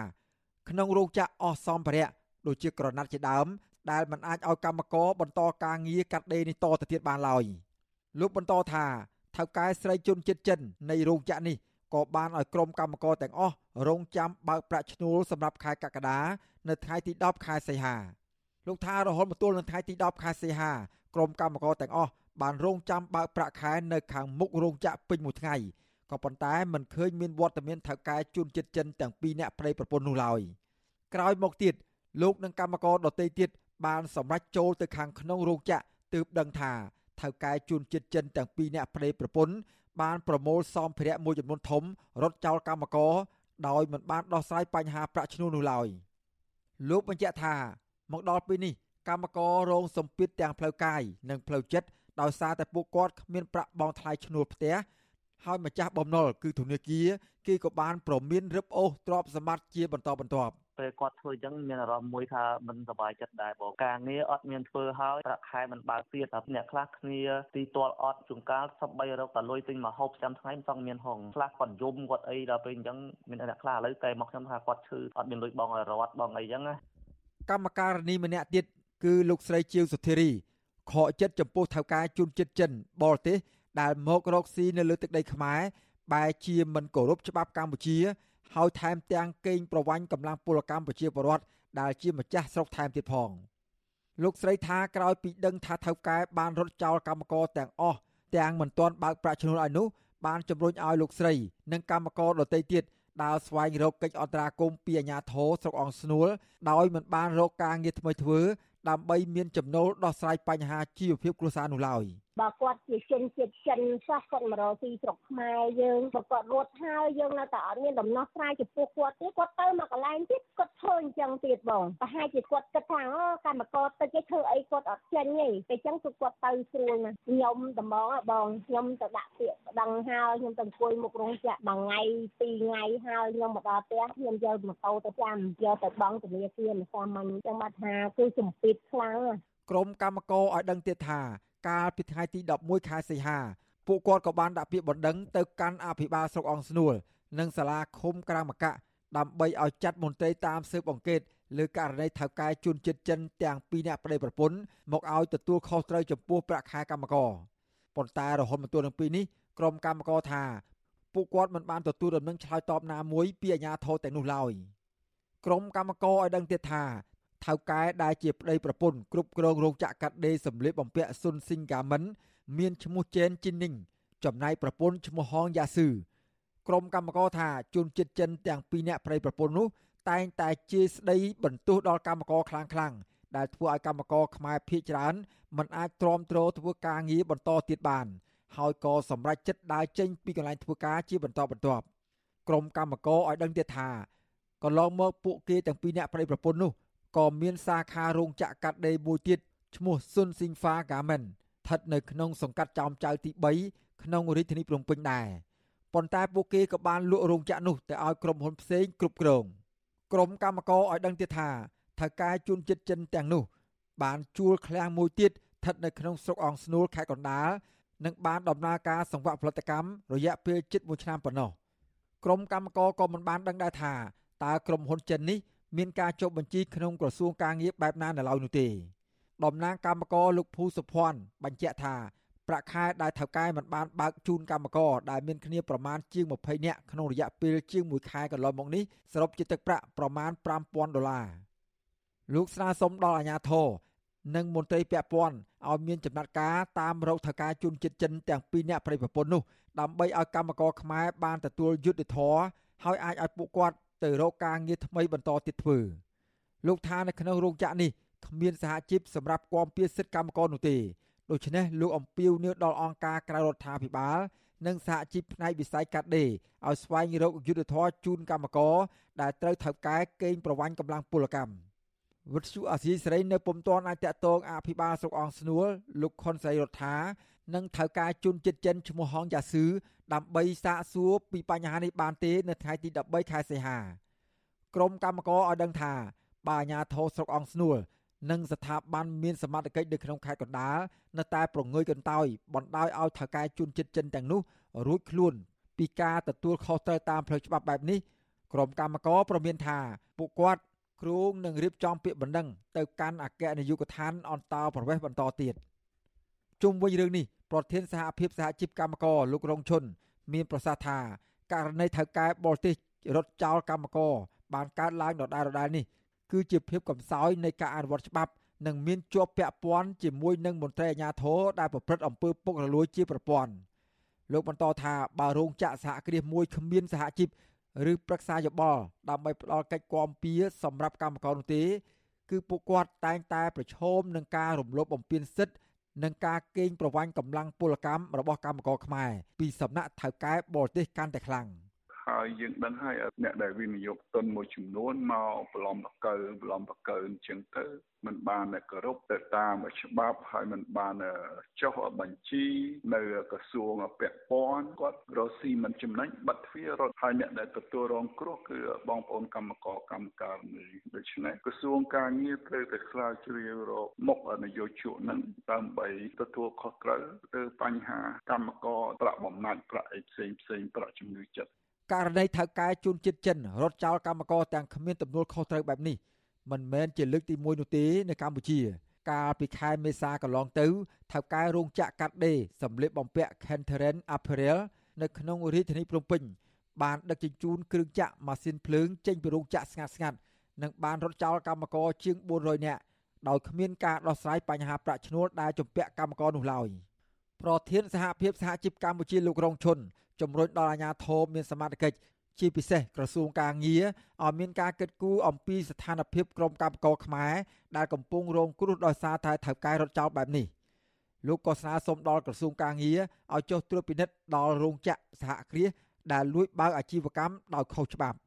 ក្នុងរោងចក្រអស់សម្ភារៈដូចជាក្រណាត់ជាដើមដែលមិនអាចឲ្យកម្មករបន្តការងារកាត់ដេរនេះតទៅទៀតបានឡើយលោកបន្តថាថៅកែស្រីជនជាតិចិននៃរោងចក្រនេះក៏បានឲ្យក្រុមកម្មករទាំងអស់រងចាំបើកប្រាក់ឈ្នួលសម្រាប់ខែកក្កដានៅថ្ងៃទី10ខែសីហា លោកថារហូតមកទល់នឹងថ្ងៃទី10ខែសីហាក្រុមកម្មករទាំងអស់បានរងចាំបើកប្រាក់ខែនៅខាងមុខរោងចក្រពេញមួយថ្ងៃក៏ប៉ុន្តែមិនឃើញមានវត្តមានថៅកែជួនចិត្តចិនទាំងពីរអ្នកប្តីប្រពន្ធនោះឡើយក្រោយមកទៀតលោកនិងកម្មករដទៃទៀតបានសម្រេចចូលទៅខាងក្នុងរោងចក្រទើបដឹងថាថៅកែជួនចិត្តចិនទាំងពីរអ្នកប្តីប្រពន្ធបានប្រមូលសម្ភារៈមួយចំនួនធំរត់ចោលកម្មករដោយមិនបានដោះស្រាយបញ្ហាប្រាក់ឈ្នួលនោះឡើយលោកបញ្ជាក់ថា មកដល់ពេលនេះកម្មកររងសម្ពាធទាំងផ្លូវកាយនិងផ្លូវចិត្តដោយសារតែពួកគាត់គ្មានប្រាក់បង់ថ្លៃឈ្នួលផ្ទះហើយម្ចាស់បំណុលគឺធនាគារគេក៏បានប្រមានរឹបអូសទ្រព្យសម្បត្តិជាបន្តបន្ទាប់ពេលគាត់ធ្វើអញ្ចឹងមានអារម្មណ៍មួយថាមិនសប្បាយចិត្តដែរបងការងារអត់មានធ្វើហើយប្រាក់ខែមិនបើកទៀតតែអ្នកខ្លះគ្នាទីទាល់អត់ជួនកាលសប្បាយរកតែលុយទិញមកហូបចាំថ្ងៃមិនចង់មានហងខ្លះគាត់យំគាត់អីដល់ពេលអញ្ចឹងមានអ្នកខ្លះឥឡូវតែមកខ្ញុំថាគាត់ឈឺអត់មានលុយបងឲ្យរត់បងអីអញ្ចឹងណា កម្មការនីម្នាក់ទៀតគឺលោកស្រីជាវសុធារីខកចិត្តចំពោះថៅកែជួនចិត្តចិនបរទេសដែលមករកស៊ីនៅលើទឹកដីខ្មែរបែជាមិនគោរពច្បាប់កម្ពុជា ហើយថែមទាំងកេងប្រវ័ញ្ចកម្លាំងពលកម្មប្រជាពលរដ្ឋដែលជាម្ចាស់ស្រុកថែមទៀតផងលោកស្រីថាក្រោយពីដឹងថាថៅកែបានរត់ចោលកម្មករទាំងអស់ទាំងមិនទាន់បើកប្រាក់ឈ្នួលឲ្យនោះបានជំរុញឲ្យលោកស្រី និងកម្មករដទៃទៀត ដើរស្វែងរកកិច្ចអន្តរាគមន៍ពីអាជ្ញាធរស្រុកអង្គស្នួលដោយមិនបានរកការងារថ្មីធ្វើដើម្បីមានចំណូលដោះស្រាយបញ្ហាជីវភាពគ្រួសារនោះឡើយ។ បើគាត់ជាជនជាតិចិនសោះគាត់មករកទីស្រុកខ្មែរយើងបើគាត់រត់ហើយយើងនៅតែអត់មានដំណោះស្រាយចំពោះគាត់ទេគាត់ទៅមកកន្លែងទៀតគាត់ធ្វើអញ្ចឹងទៀតបងប្រហែលជាគាត់គិតថាអូកម្មករតិចឯងធ្វើអីគាត់អត់ចេញទេតែអញ្ចឹងគឺគាត់ទៅស្រួលណាស់ខ្ញុំដំបងបងខ្ញុំទៅដាក់ពាក្យប្តឹងហើយខ្ញុំទៅអង្គុយមុខរោងចក្រមួយថ្ងៃពីរថ្ងៃហើយខ្ញុំមកដល់ផ្ទះខ្ញុំយកម៉ូតូទៅចាំយកទៅបង់ធនាគារមិនសាមញ្ញអញ្ចឹងបាត់ថាគឺជំពិតខ្លាំងក្រុមកម្មករឲ្យដឹងទៀតថា កាលពីថ្ងៃទី11ខែសីហាពួកគាត់ក៏បានដាក់ពាក្យបណ្ដឹងទៅកាន់អភិបាលស្រុកអង្គស្នួលនិងសាលាឃុំក្រាមកៈដើម្បីឲ្យចាត់មន្ត្រីតាមស៊ើបអង្កេតលើករណីថៅកែជួនចិត្តចិនទាំងពីរអ្នកប្តីប្រពន្ធមកឲ្យទទួលខុសត្រូវចំពោះប្រាក់ខែកម្មករប៉ុន្តែរហូតមកទល់នឹងពេលនេះក្រុមកម្មករថាពួកគាត់មិនបានទទួលដំណឹងឆ្លើយតបណាមួយពីអាជ្ញាធរទាំងនោះឡើយក្រុមកម្មករឲ្យដឹងទៀតថា ថៅកែដែលជាប្តីប្រពន្ធគ្រប់គ្រងរោងចក្រកាត់ដេរសម្លៀកបំពាក់ស៊ុនស៊ីងហ្គាមិន មានឈ្មោះជេនជីននីងចំណែកប្រពន្ធឈ្មោះហងយ៉ាស៊ឺក្រុមកម្មករថាជនជាតិចិនទាំងពីរនាក់ប្តីប្រពន្ធនោះតែងតែជេរស្ដីបន្ទោសដល់កម្មករខ្លាំងៗដែលធ្វើឲ្យកម្មករខ្មែរភៀសច្រើនមិនអាចទ្រាំទ្រធ្វើការងារបន្តទៀតបាន ហើយក៏សម្រេចចិត្តដើរចេញពីកន្លែងធ្វើការជាបន្តបន្ទាប់ក្រុមកម្មករឲ្យដឹងទៀតថាកន្លងមកពួកគេទាំងពីរនាក់ប្តីប្រពន្ធនោះ ក៏មានសាខារោងចក្រកាត់ដេរមួយទៀតឈ្មោះស៊ុនស៊ីងហ្វាហ្គាមិនស្ថិតនៅក្នុងសង្កាត់ចោមចៅទី3ក្នុងរាជធានីភ្នំពេញដែរប៉ុន្តែពួកគេក៏បានលក់រោងចក្រនោះទៅឲ្យក្រុមហ៊ុនផ្សេងគ្រប់គ្រងក្រុមកម្មករឲ្យដឹងទៀតថាថៅកែជួនចិត្តចិនទាំងនោះ បានជួលឃ្លាំងមួយទៀតស្ថិតនៅក្នុងស្រុកអង្គស្នួលខេត្តកណ្ដាលនិងបានដំណើរការសង្វាក់ផលិតកម្មរយៈពេលជិត1ឆ្នាំប៉ុណ្ណោះក្រុមកម្មករក៏មិនបានដឹងដែរថាតើក្រុមហ៊ុនចិននេះ មានការចុះបញ្ជីក្នុងក្រសួងការងារបែបណានៅឡើយនោះទេតំណាងកម្មករលោកភូសុភ័ណ្ឌបញ្ជាក់ថាប្រាក់ខែដែលថៅកែមិនបានបើកជូនកម្មករដែលមានគ្នាប្រមាណជាង20នាក់ក្នុងរយៈពេលជាង1ខែកន្លងមកនេះសរុបជាទឹកប្រាក់ប្រមាណ5000ដុល្លារលោកស្នើសុំដល់អាជ្ញាធរនិងមន្ត្រីពាក់ព័ន្ធឲ្យមានចំណាត់ការតាមរោគថៅកែជូនចិត្តចិនទាំងពីរនាក់ប្រិយប្រពន្ធនោះដើម្បីឲ្យកម្មករខ្មែរបានទទួលយុត្តិធម៌ហើយអាចឲ្យពួកគាត់ ទៅរកការងារថ្មីបន្តទៀតធ្វើលោកថានៅក្នុងរោងចក្រនេះគ្មានសហជីពសម្រាប់គាំពៀសិទ្ធិកម្មករនោះទេដូច្នេះលោកអំពីវនៅដល់អង្គការក្រៅរដ្ឋាភិបាល និងសហជីពផ្នែកវិស័យកាត់ដេរឲ្យស្វែងរកយុទ្ធធរជូនកម្មករដែលត្រូវថៅកែកេងប្រវ័ញ្ចកម្លាំងពលកម្មវិទ្យុអាស៊ីសេរីនៅពុំទាន់អាចតតងអភិបាលស្រុកអង្គស្នួលលោកខុនសៃរដ្ឋា និងថៅកែជូនចិត្តចិនឈ្មោះហងយ៉ាស៊ឺដើម្បីសាកសួរពីបញ្ហានេះបានទេ នៅថ្ងៃទី13ខែសីហាក្រមកម្មករឲ្យដឹងថាបើអាជ្ញាធរស្រុកអង្គស្នួលនិងស្ថាប័នមានសមត្ថកិច្ចនៅក្នុងខេត្តកណ្ដាលនៅតែប្រងើយកន្តើយបណ្ដោយឲ្យថៅកែជួនចិត្តចិនទាំងនោះរួចខ្លួន ពីការទទួលខុសត្រូវតាមផ្លូវច្បាប់បែបនេះក្រុមកម្មការប្រមានថាពួកគាត់គ្រងនឹងរៀបចំពាក្យបណ្ដឹងទៅកាន់អគ្គនាយកដ្ឋានអន្តរប្រវេសន៍បន្តទៀតជុំវិញរឿងនេះ ប្រធានសហភាពសហជីពកម្មករលោករងឈុនមានប្រសាសន៍ថាករណីថៅកែបរទេសរត់ចោលកម្មករបានកើតឡើងដដែលៗនេះគឺជាភាពកំសោយនៃការអនុវត្តច្បាប់និងមានជាប់ពាក់ព័ន្ធជាមួយនឹងមន្ត្រីអាជ្ញាធរដែលប្រព្រឹត្តអំពើពុករលួយជាប្រព័ន្ធលោកបន្តថាបើរោងចក្រសហគ្រាសមួយគ្មានសហជីពឬប្រឹក្សាយោបល់ដើម្បីផ្ដល់កិច្ចគាំពៀសម្រាប់កម្មករនោះទេ គឺពួកគាត់តែងតែប្រឈមនឹងការរំលោភបំពានសិទ្ធិ និងការកេងប្រវ័ញ្ចកម្លាំងពលកម្មរបស់កម្មករខ្មែរពីសំណាក់ថៅកែបរទេសកាន់តែខ្លាំង។ហើយយើងដឹងហើយអ្នកដែលវិនិយោគទុនមួយចំនួនមកប្រឡំបកើប្រឡំបកើអញ្ចឹងទៅ មិនបានគោរពទៅតាមច្បាប់ហើយមិនបានចុះបញ្ជីនៅក្រសួងពាក់ព័ន្ធគាត់រកស៊ីមិនចំណេញបាត់ទ្វាររត់ហើយអ្នកដែលទទួលរងគ្រោះគឺបងប្អូនកម្មករកម្មការនីដូច្នេះក្រសួងការងារត្រូវតែស្រាវជ្រាវរកមុខនយោជកនឹងដើម្បីទទួលខុសត្រូវលើបញ្ហាកម្មករប្រាក់បំណាច់ប្រាក់អីផ្សេងផ្សេងប្រាក់ជំនួយចិត្តករណីថៅកែជួនជាតិចិនរត់ចោលកម្មករទាំងគ្មានទំនួលខុសត្រូវបែបនេះ មិនមែនជាលើកទី1នោះទេនៅកម្ពុជា កាលពីខែមេសាកន្លងទៅថៅកែរោងចក្រកាត់ដេរសម្លៀកបំពាក់ Kentheren Apparel នៅក្នុងរាជធានីភ្នំពេញបានដឹកជញ្ជូនគ្រឿងចក្រម៉ាស៊ីនភ្លើងចេញពីរោងចក្រស្ងាត់ស្ងាត់និងបានរត់ចោលកម្មករជាង400នាក់ដោយគ្មានការដោះស្រាយបញ្ហាប្រាក់ឈ្នួលដែលជំពាក់កម្មករនោះឡើយប្រធានសហភាពសហជីពកម្ពុជាលោករងឈុនជំរុញដល់អាជ្ញាធរមានសមត្ថកិច្ច ជាពិសេសក្រសួងការងារឲ្យមានការកិត្តគូអំពីស្ថានភាពក្រុមកម្មករខ្មែរដែលកំពុងរងគ្រោះដោយសារតែថៅកែរត់ចោលបែបនេះលោកក៏ស្នើសុំដល់ក្រសួងការងារឲ្យចុះត្រួតពិនិត្យដល់រោងចក្រសហគ្រាសដែលលួចបើកអាជីវកម្មដោយខុសច្បាប់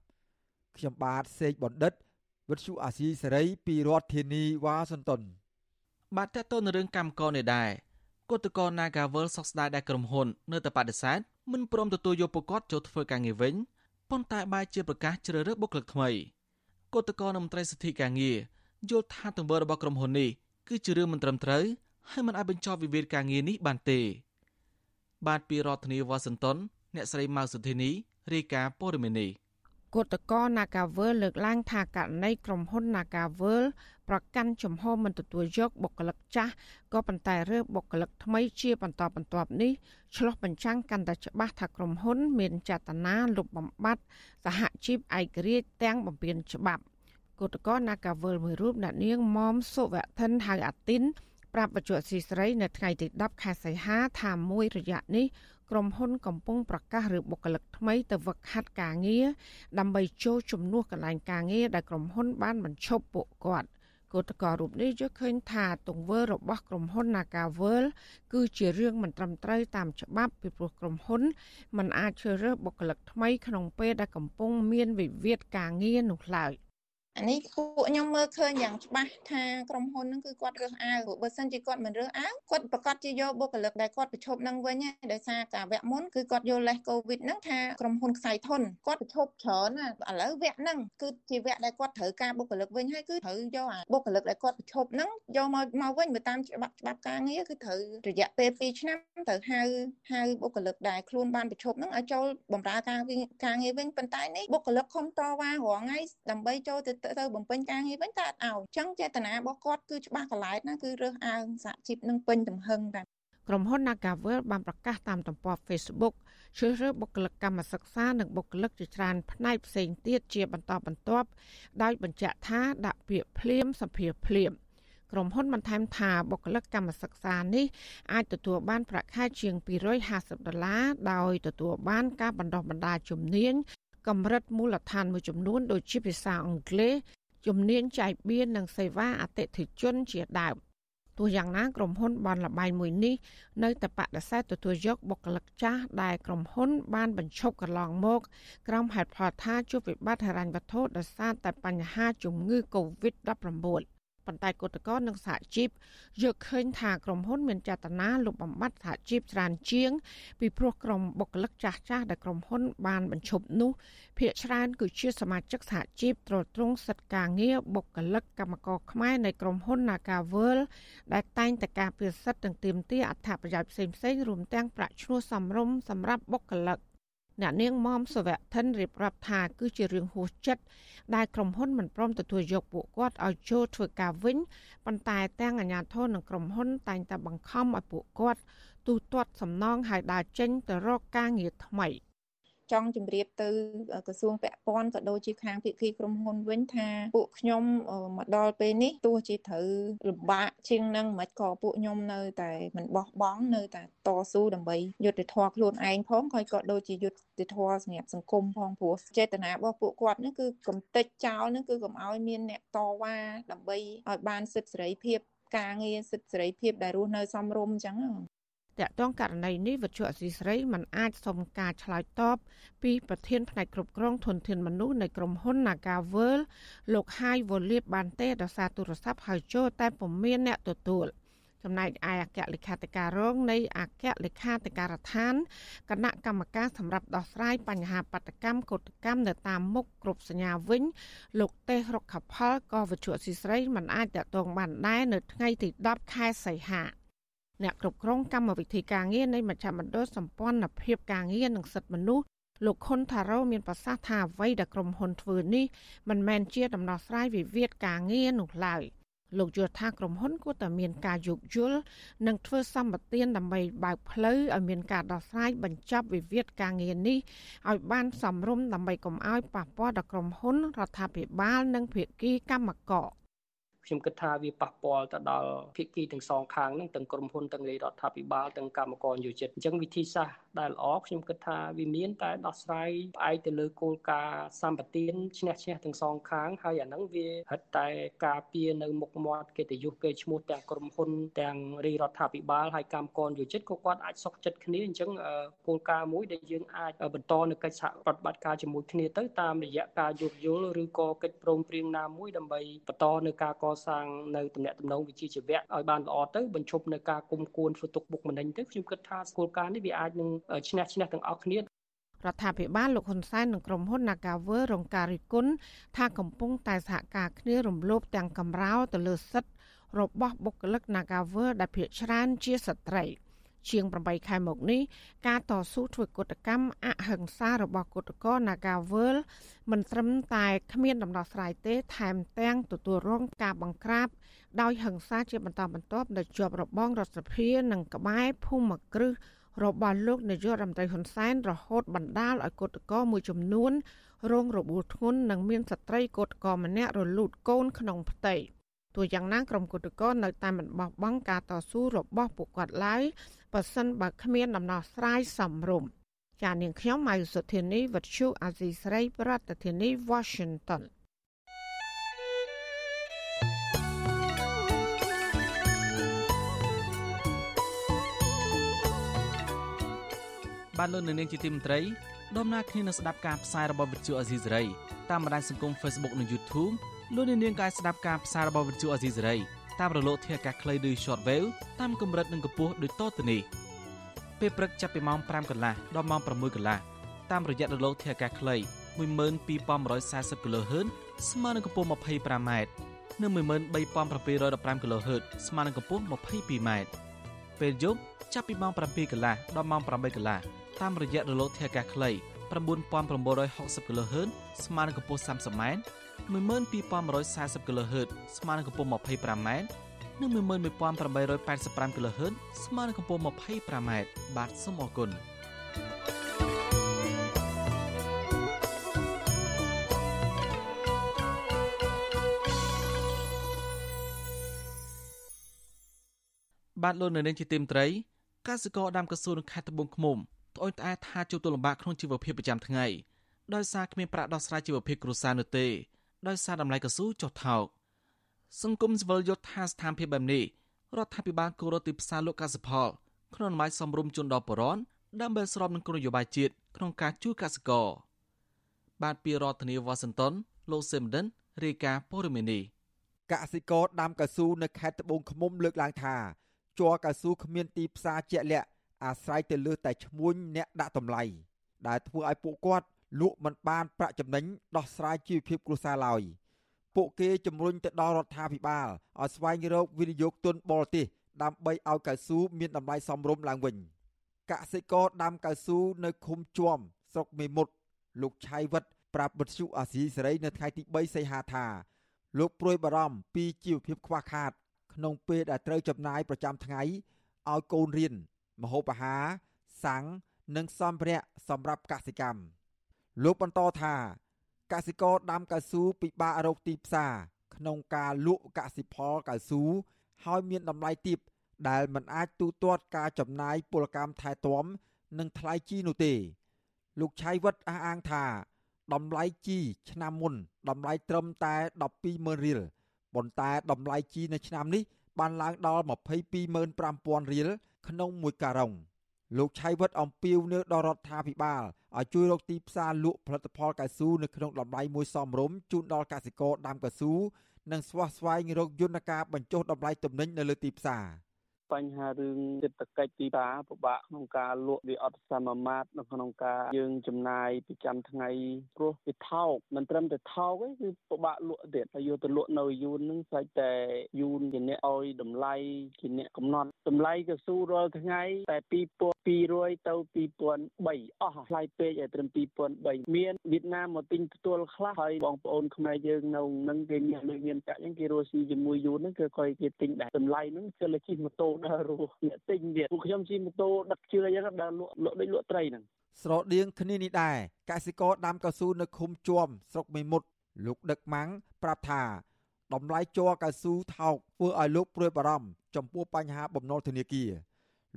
ខ្ញុំបាទសេកបណ្ឌិតវិទ្យុអាស៊ីសេរីពីរដ្ឋធានីវ៉ាស៊ីនតោនបាទតើតើនៅរឿងកម្មករនេះដែរគឧតកោ Nagavel សោកស្ដាយដែលក្រុមហ៊ុន នៅតែបដិសេធមិនព្រមទទួលយកពួកគាត់ចូលធ្វើការងារវិញ ប៉ុន្តែបែរជាប្រកាសជ្រើសរើសបុគ្គលិកថ្មីគឧតកោនិងមន្ត្រីសិទ្ធិការងារយល់ថាទង្វើរបស់ក្រុមហ៊ុននេះគឺជារឿងមិនត្រឹមត្រូវហើយមិនអាចបញ្ចប់វិវាទការងារនេះបានទេ បាទពីរដ្ឋធានីវ៉ាស៊ីនតោនអ្នកស្រីម៉ៅសុធីនីរាយការណ៍ព័ត៌មាននេះ គឧតកោ Nagavel លើកឡើងថាករណីក្រុមហ៊ុន Nagavel ប្រកាន់ជំហរមិនទទួលយកបុគ្គលិកចាស់ក៏ប៉ុន្តែរើសបុគ្គលិកថ្មីជាបន្តបន្ទាប់នេះឆ្លុះបញ្ចាំងកាន់តែច្បាស់ថាក្រុមហ៊ុន មានចេតនាលុបបំបាត់សហជីពឯករាជ្យទាំងបំពេញច្បាប់គឧតកោ Nagavel មួយរូបអ្នកនាងមុំសុវធិនហៅអាទីនប្រាប់បច្ចុប្បន្នស៊ីស្រីនៅថ្ងៃទី10ខែសីហាថាមួយរយៈនេះ ក្រុមហ៊ុនកំពុងប្រកាសឬបុគ្គលិកថ្មីទៅវឹកហាត់ការងារដើម្បីចូលជំនួសកន្លែងការងារដែលក្រុមហ៊ុនបានបញ្ឈប់ពួកគាត់គឧតកោរូបនេះយល់ឃើញថាទង្វើរបស់ក្រុមហ៊ុន Nagavel គឺជារឿងមិនត្រឹមត្រូវតាមច្បាប់ពីព្រោះក្រុមហ៊ុនមិនអាចជ្រើសរើសបុគ្គលិកថ្មីក្នុងពេលដែលកំពុងមានវិវាទការងារនោះឡើយ។ អានេះពួកខ្ញុំមើលឃើញយ៉ាងច្បាស់ថាក្រុមហ៊ុនហ្នឹងគឺគាត់រើសអើងព្រោះបើសិនជាគាត់មិនរើសអើងគាត់ប្រកាសជាយកបុគ្គលិកដែលគាត់ប្រឈប់នឹងវិញដោយសារតែវគ្គមុនគឺគាត់យកលេសកូវីដហ្នឹងថាក្រុមហ៊ុនខ្សែធនគាត់ប្រឈប់ច្រើនណាឥឡូវវគ្គហ្នឹងគឺជាវគ្គដែលគាត់ត្រូវការបុគ្គលិកវិញហើយគឺត្រូវយកអាបុគ្គលិកដែលគាត់ប្រឈប់ហ្នឹងយកមកមកវិញបើតាមច្បាប់ច្បាប់ការងារគឺត្រូវរយៈពេល2ឆ្នាំត្រូវហៅហៅបុគ្គលិកដែលខ្លួនបានប្រឈប់ហ្នឹងឲ្យចូលបម្រើការការងារវិញប៉ុន្តែនេះបុគ្គលិកខំតវ៉ារាល់ថ្ងៃដើម្បីចូលទៅទៅបំពេញការងារវិញតែអត់ឲ្យអញ្ចឹងចេតនារបស់គាត់គឺច្បាស់កន្លែងណាគឺរើសអើងសហជីពនឹងពេញទំហឹងតែក្រុមហ៊ុន Nagavel បានប្រកាសតាមទំព័រ Facebook ជ្រើសរើសបុគ្គលិកកម្មសិក្សានិងបុគ្គលិកជាច្រើនផ្នែកផ្សេងទៀតជាបន្តបន្ទាប់ដោយបញ្ជាក់ថាដាក់ពាក្យភ្លាមសភាភ្លាមក្រុមហ៊ុនបន្ថែមថាបុគ្គលិកកម្មសិក្សានេះអាចទទួលបានប្រាក់ខែជាង250ដុល្លារដោយទទួលបានការបណ្ដុះបណ្ដាលជំនាញ កម្រិតមូលដ្ឋានមួយចំនួនដូចជាភាសាអង់គ្លេសជំនាញចែកបៀននិងសេវាអតិថិជនជាដើមទោះយ៉ាងណាក្រុមហ៊ុនបនលបែងមួយនេះនៅតែបដិសេធទទួលយកបុគ្គលិកចាស់ដែលក្រុមហ៊ុនបានបញ្ឈប់កន្លងមកក្រោមហេតុផលថាជួបវិបត្តិហិរញ្ញវត្ថុដោយសារតែបញ្ហាជំងឺ Covid-19 ប៉ុន្តែគឧតកោនិងសហជីពយកឃើញថាក្រុមហ៊ុនមានចេតនាលុបបំបាត់សហជីពច្រើនជាង ពីព្រោះក្រុមបុគ្គលិកចាស់ចាស់ដែលក្រុមហ៊ុនបានបញ្ឈប់នោះភាគច្រើនគឺជាសមាជិកសហជីពត្រួតត្រងសិទ្ធិការងារបុគ្គលិកកម្មករខ្មែរនៃក្រុមហ៊ុន Nagavel ដែលតែងតែការពារសិទ្ធិទាំងទាមទារអត្ថប្រយោជន៍ផ្សេងៗរួមទាំងប្រាក់ឈ្នួលសមរម្យសម្រាប់បុគ្គលិក អ្នកនាងមុំសវៈធិនរៀបរាប់ថាគឺជារឿងហួសចិត្តដែលក្រុមហ៊ុនមិនព្រមទទួលយកពួកគាត់ឲ្យចូលធ្វើការវិញប៉ុន្តែទាំងអាជ្ញាធរនិងក្រុមហ៊ុនតែងតែបង្ខំឲ្យពួកគាត់ទូទាត់សំណងឲ្យដើរចេញទៅរកការងារថ្មី។ ចង់ជម្រាបទៅក្រសួងពាក់ព័ន្ធក៏ដូចជាខាងភាគីក្រុមហ៊ុនវិញថាពួកខ្ញុំមកដល់ពេលនេះទោះជាត្រូវលំបាកជាងនឹងមិនក៏ពួកខ្ញុំនៅតែមិនបោះបង់នៅតែតស៊ូដើម្បីយុត្តិធម៌ខ្លួនឯងផងហើយក៏ដូចជាយុត្តិធម៌សម្រាប់សង្គមផងព្រោះចេតនារបស់ពួកគាត់នេះគឺកំតិចចោលនេះគឺកុំឲ្យមានអ្នកតវ៉ាដើម្បីឲ្យបានសិទ្ធិសេរីភាពការងារសិទ្ធិសេរីភាពដែលរស់នៅសមរម្យអញ្ចឹង តកតងករណីនេះវិទ្យុអសីស្រីមិនអាចសុំការឆ្លើយតបពីប្រធានផ្នែកគ្រប់គ្រងធនធានមនុស្សនៃក្រុមហ៊ុន Nagavel លោកហាយវូលៀបបានទេដោយសារទូរស័ព្ទហៅចូលតែពុំមានអ្នកទទួលចំណែកឯអគ្គលេខាធិការរងនៃអគ្គលេខាធិការដ្ឋានគណៈកម្មការសម្រាប់ដោះស្រាយបញ្ហាបដកម្មកោតកម្មនៅតាមមុខគ្រប់សញ្ញាវិញ លោកទេសរុកខផលក៏វិទ្យុស៊ីស្រីមិនអាចតតងបានដែរនៅថ្ងៃទី10ខែសីហា អ្នកគ្រប់គ្រងកម្មវិធីការងារនៃមជ្ឈមណ្ឌលសម្ព័ន្ធភាពការងារនិងសិទ្ធិមនុស្សលោកខុនថារ៉ូមានប្រសាសន៍ថាអ្វីដែលក្រុមហ៊ុនធ្វើនេះមិនមែនជាដំណោះស្រាយវិវាទការងារនោះឡើយលោកយល់ថាក្រុមហ៊ុនគួរតែមានការយោគយល់និងធ្វើសម្បទានដើម្បីបើកផ្លូវឲ្យមានការដោះស្រាយបញ្ចប់វិវាទការងារនេះឲ្យបានសមរម្យដើម្បីកុំឲ្យប៉ះពាល់ដល់ក្រុមហ៊ុនរដ្ឋាភិបាលនិងភាគីកម្មករ ខ្ញុំគិតថាវាប៉ះពាល់ទៅដល់ភាគីទាំងសងខាងហ្នឹងទាំងក្រុមហ៊ុនទាំងរាជរដ្ឋាភិបាលទាំងកម្មករយោជិតអញ្ចឹងវិធីសាស្ត្រដែលល្អខ្ញុំគិតថាវាមានតែដោះស្រាយផ្អែកទៅលើគោលការណ៍សម្បទានឈ្នះឈ្នះទាំងសងខាងហើយអាហ្នឹងវាហិតតែការពារនៅមុខមាត់កិត្តិយសគេឈ្មោះទាំងក្រុមហ៊ុនទាំងរាជរដ្ឋាភិបាលហើយកម្មករយោជិតក៏គាត់អាចសុខចិត្តគ្នាអញ្ចឹងគោលការណ៍មួយដែលយើងអាចបន្តនៅកិច្ចសហប្រតិបត្តិការជាមួយគ្នាទៅតាមរយៈការយោគយល់ឬក៏កិច្ចព្រមព្រៀងណាមួយដើម្បីបន្តនៅការកសាងនៅតំណែងតំណងវិជ្ជាជីវៈឲ្យបានល្អទៅបញ្ឈប់នៅការគុំគួនធ្វើទុកបុកម្នេញទៅខ្ញុំគិតថាគោលការណ៍នេះវាអាចនឹងឈ្នះឈ្នះទាំងអស់គ្នារដ្ឋាភិបាលលោកហ៊ុនសែននិងក្រុមហ៊ុន Nagawer រងការរិះគន់ថាកំពុងតែសហការគ្នារំលោភទាំងកំរោលទៅលើសិទ្ធិរបស់បុគ្គលិក Nagawer ដែលភាគច្រើនជាស្ត្រីជាង8ខែមកនេះការតស៊ូធ្វើកុតកម្មអហិង្សារបស់គុតកោ Nagawal មិនត្រឹមតែគ្មានដំណោះស្រាយទេ ថែមទាំងទទួលរងការបង្ក្រាបដោយហិង្សាជាបន្តបន្ទាប់នៅជាប់របងរដ្ឋសភានិងក្បែរភូមិគ្រឹះ របស់លោកនាយករដ្ឋមន្ត្រីហ៊ុនសែនរហូតបណ្ដាលឲ្យគុតកោមួយចំនួនរងរបួសធ្ងន់និងមានស្ត្រីគុតកោម្នាក់រលូតកូនក្នុងផ្ទៃទោះយ៉ាងណាក្រុមគុតកោនៅតែមិនបោះបង់ការតស៊ូរបស់ពួកគាត់ឡើយបើសិនបើគ្មានដំណោះស្រាយសមរម្យចានាងខ្ញុំម៉ៃសុធានីវັດឈូអាស៊ីស្រីប្រធានាធិបតី Washington បានលោកនៅនាងជាទីមន្ត្រីដំណើរគ្នានឹងស្ដាប់ការផ្សាយរបស់វិទ្យុអាស៊ីសេរីតាមបណ្ដាញសង្គម Facebook និង YouTube លោកនៅនាងក៏អាចស្ដាប់ការផ្សាយរបស់វិទ្យុអាស៊ីសេរីតាមរលកធាតុអាកាសខ្លីឬ Shortwave តាមកម្រិតនិងកម្ពស់ដូចតទៅនេះពេលព្រឹកចាប់ពីម៉ោង5កន្លះដល់ម៉ោង6កន្លះតាមរយៈរលកធាតុអាកាសខ្លី12140 kHz ស្មើនឹងកម្ពស់ 25m និង13715 kHz ស្មើនឹងកម្ពស់ 22m ពេលយប់ចាប់ពីម៉ោង7កន្លះដល់ម៉ោង8កន្លះ តាមរយៈរលកធាតុអាកាសខ្លី9960 kHz ស្មើនឹងកម្ពស់ 30m 12140 kHz ស្មើនឹងកម្ពស់ 25m និង11885 kHz ស្មើនឹងកម្ពស់ 25m បាទសូមអរគុណបាទលោកនៅនាងជាទីមត្រីកសិករដាំកស៊ូនៅខេត្តត្បូងឃ្មុំ ត្អូញត្អែថាជួបទុលំបាកក្នុងជីវភាពប្រចាំថ្ងៃដោយសារគ្មានប្រាក់ដោះស្រាយជីវភាពគ្រួសារនោះទេដោយសារតម្លៃកស៊ូចុះថោកសង្គមស៊ីវិលយល់ថាស្ថានភាពបែបនេះរដ្ឋាភិបាលគោរពទីផ្សារលក់កសិផលក្នុងនយោបាយសំរុំជូនដល់ប្រជាពលរដ្ឋដើម្បីស្របនឹងគោលនយោបាយជាតិក្នុងការជួយកសិករបាទពីរដ្ឋធានីវ៉ាស៊ីនតោនលោកសេមដិនរាយការណ៍ព័ត៌មាននេះកសិករដាំកស៊ូនៅខេត្តត្បូងឃ្មុំលើកឡើងថាជ័រកៅស៊ូគ្មានទីផ្សារជាក់លាក់ អាស្រ័យទៅលើតែឈ្មួញអ្នកដាក់តម្លៃដែលធ្វើឲ្យពួកគាត់លក់មិនបានប្រាក់ចំណេញដោះស្រាយជីវភាពគ្រួសារឡើយពួកគេជំរុញទៅដល់រដ្ឋាភិបាលឲ្យស្វែងរកវិនិយោគទុនបរទេសដើម្បីឲ្យកៅស៊ូមានតម្លៃសមរម្យឡើងវិញកសិករដាំកៅស៊ូនៅឃុំជួមស្រុកមេមត់លោកឆៃវិតប្រាប់វិទ្យុអាស៊ីសេរីនៅថ្ងៃទី3សីហាថាលោកព្រួយបារម្ភពីជីវភាពខ្វះខាត ក្នុងពេលដែលត្រូវចំណាយប្រចាំថ្ងៃឲ្យកូនរៀន មហូបអាហារសាំងនិងសម្ភារៈសម្រាប់កសិកម្មលោកបន្តថាកសិករដាំកៅស៊ូពិបាករកទីផ្សារក្នុងការលក់កសិផលកៅស៊ូហើយមានតម្លៃទាបដែលមិនអាចទូទាត់ការចំណាយពលកម្មថែទាំនិងថ្លៃជីនោះទេ លោកឆៃវិតអះអាងថាតម្លៃជីឆ្នាំមុនតម្លៃត្រឹមតែ120,000រៀលប៉ុន្តែតម្លៃជីនៅឆ្នាំនេះបានឡើងដល់225,000រៀល ក្នុងមួយការុងលោកឆៃវិតអំពាវនាវដល់រដ្ឋាភិបាលឲ្យជួយរកទីផ្សារលក់ផលិតផលកៅស៊ូនៅក្នុងតម្លៃមួយសមរម្យជូនដល់កសិករដាំកៅស៊ូនិងស្វះស្វែងរកយន្តការបញ្ចុះតម្លៃទំនិញនៅលើទីផ្សារ។ បញ្ហារឿងសេដ្ឋកិច្ចទីផ្សារពិបាកក្នុងការលក់វាអត់សមមាត្រនៅក្នុងការយើងចំណាយប្រចាំថ្ងៃព្រោះវាថោកមិនត្រឹមតែថោកទេគឺពិបាកលក់ទៀតហើយយកទៅលក់នៅយូននឹងស្អែកតែយូនជាអ្នកឲ្យតម្លៃជាអ្នកកំណត់តម្លៃកស៊ូរាល់ថ្ងៃតែ2200ទៅ2003អស់ថ្លៃពេកឲ្យត្រឹម2003មានវៀតណាមមកទិញផ្ទាល់ខ្លះហើយបងប្អូនខ្មែរយើងនៅនឹងគេមានលុយមានកាក់អញ្ចឹងគេរស់ស៊ីជាមួយយូនហ្នឹងគឺគាត់គេទិញដែរតម្លៃហ្នឹងគឺលើជិះម៉ូតូដើររស់អ្នកទិញទៀតពួកខ្ញុំជិះម៉ូតូដឹកជឿអញ្ចឹងដើរលក់លក់ដូចលក់ត្រីហ្នឹងស្រដៀងគ្នានេះដែរកសិករដាំកៅស៊ូនៅឃុំជួមស្រុកមេមត់លោកដឹកម៉ាំងប្រាប់ថាតម្លៃជ័រកៅស៊ូថោកធ្វើឲ្យលោកព្រួយបារម្ភចំពោះបញ្ហាបំណុលធនាគារ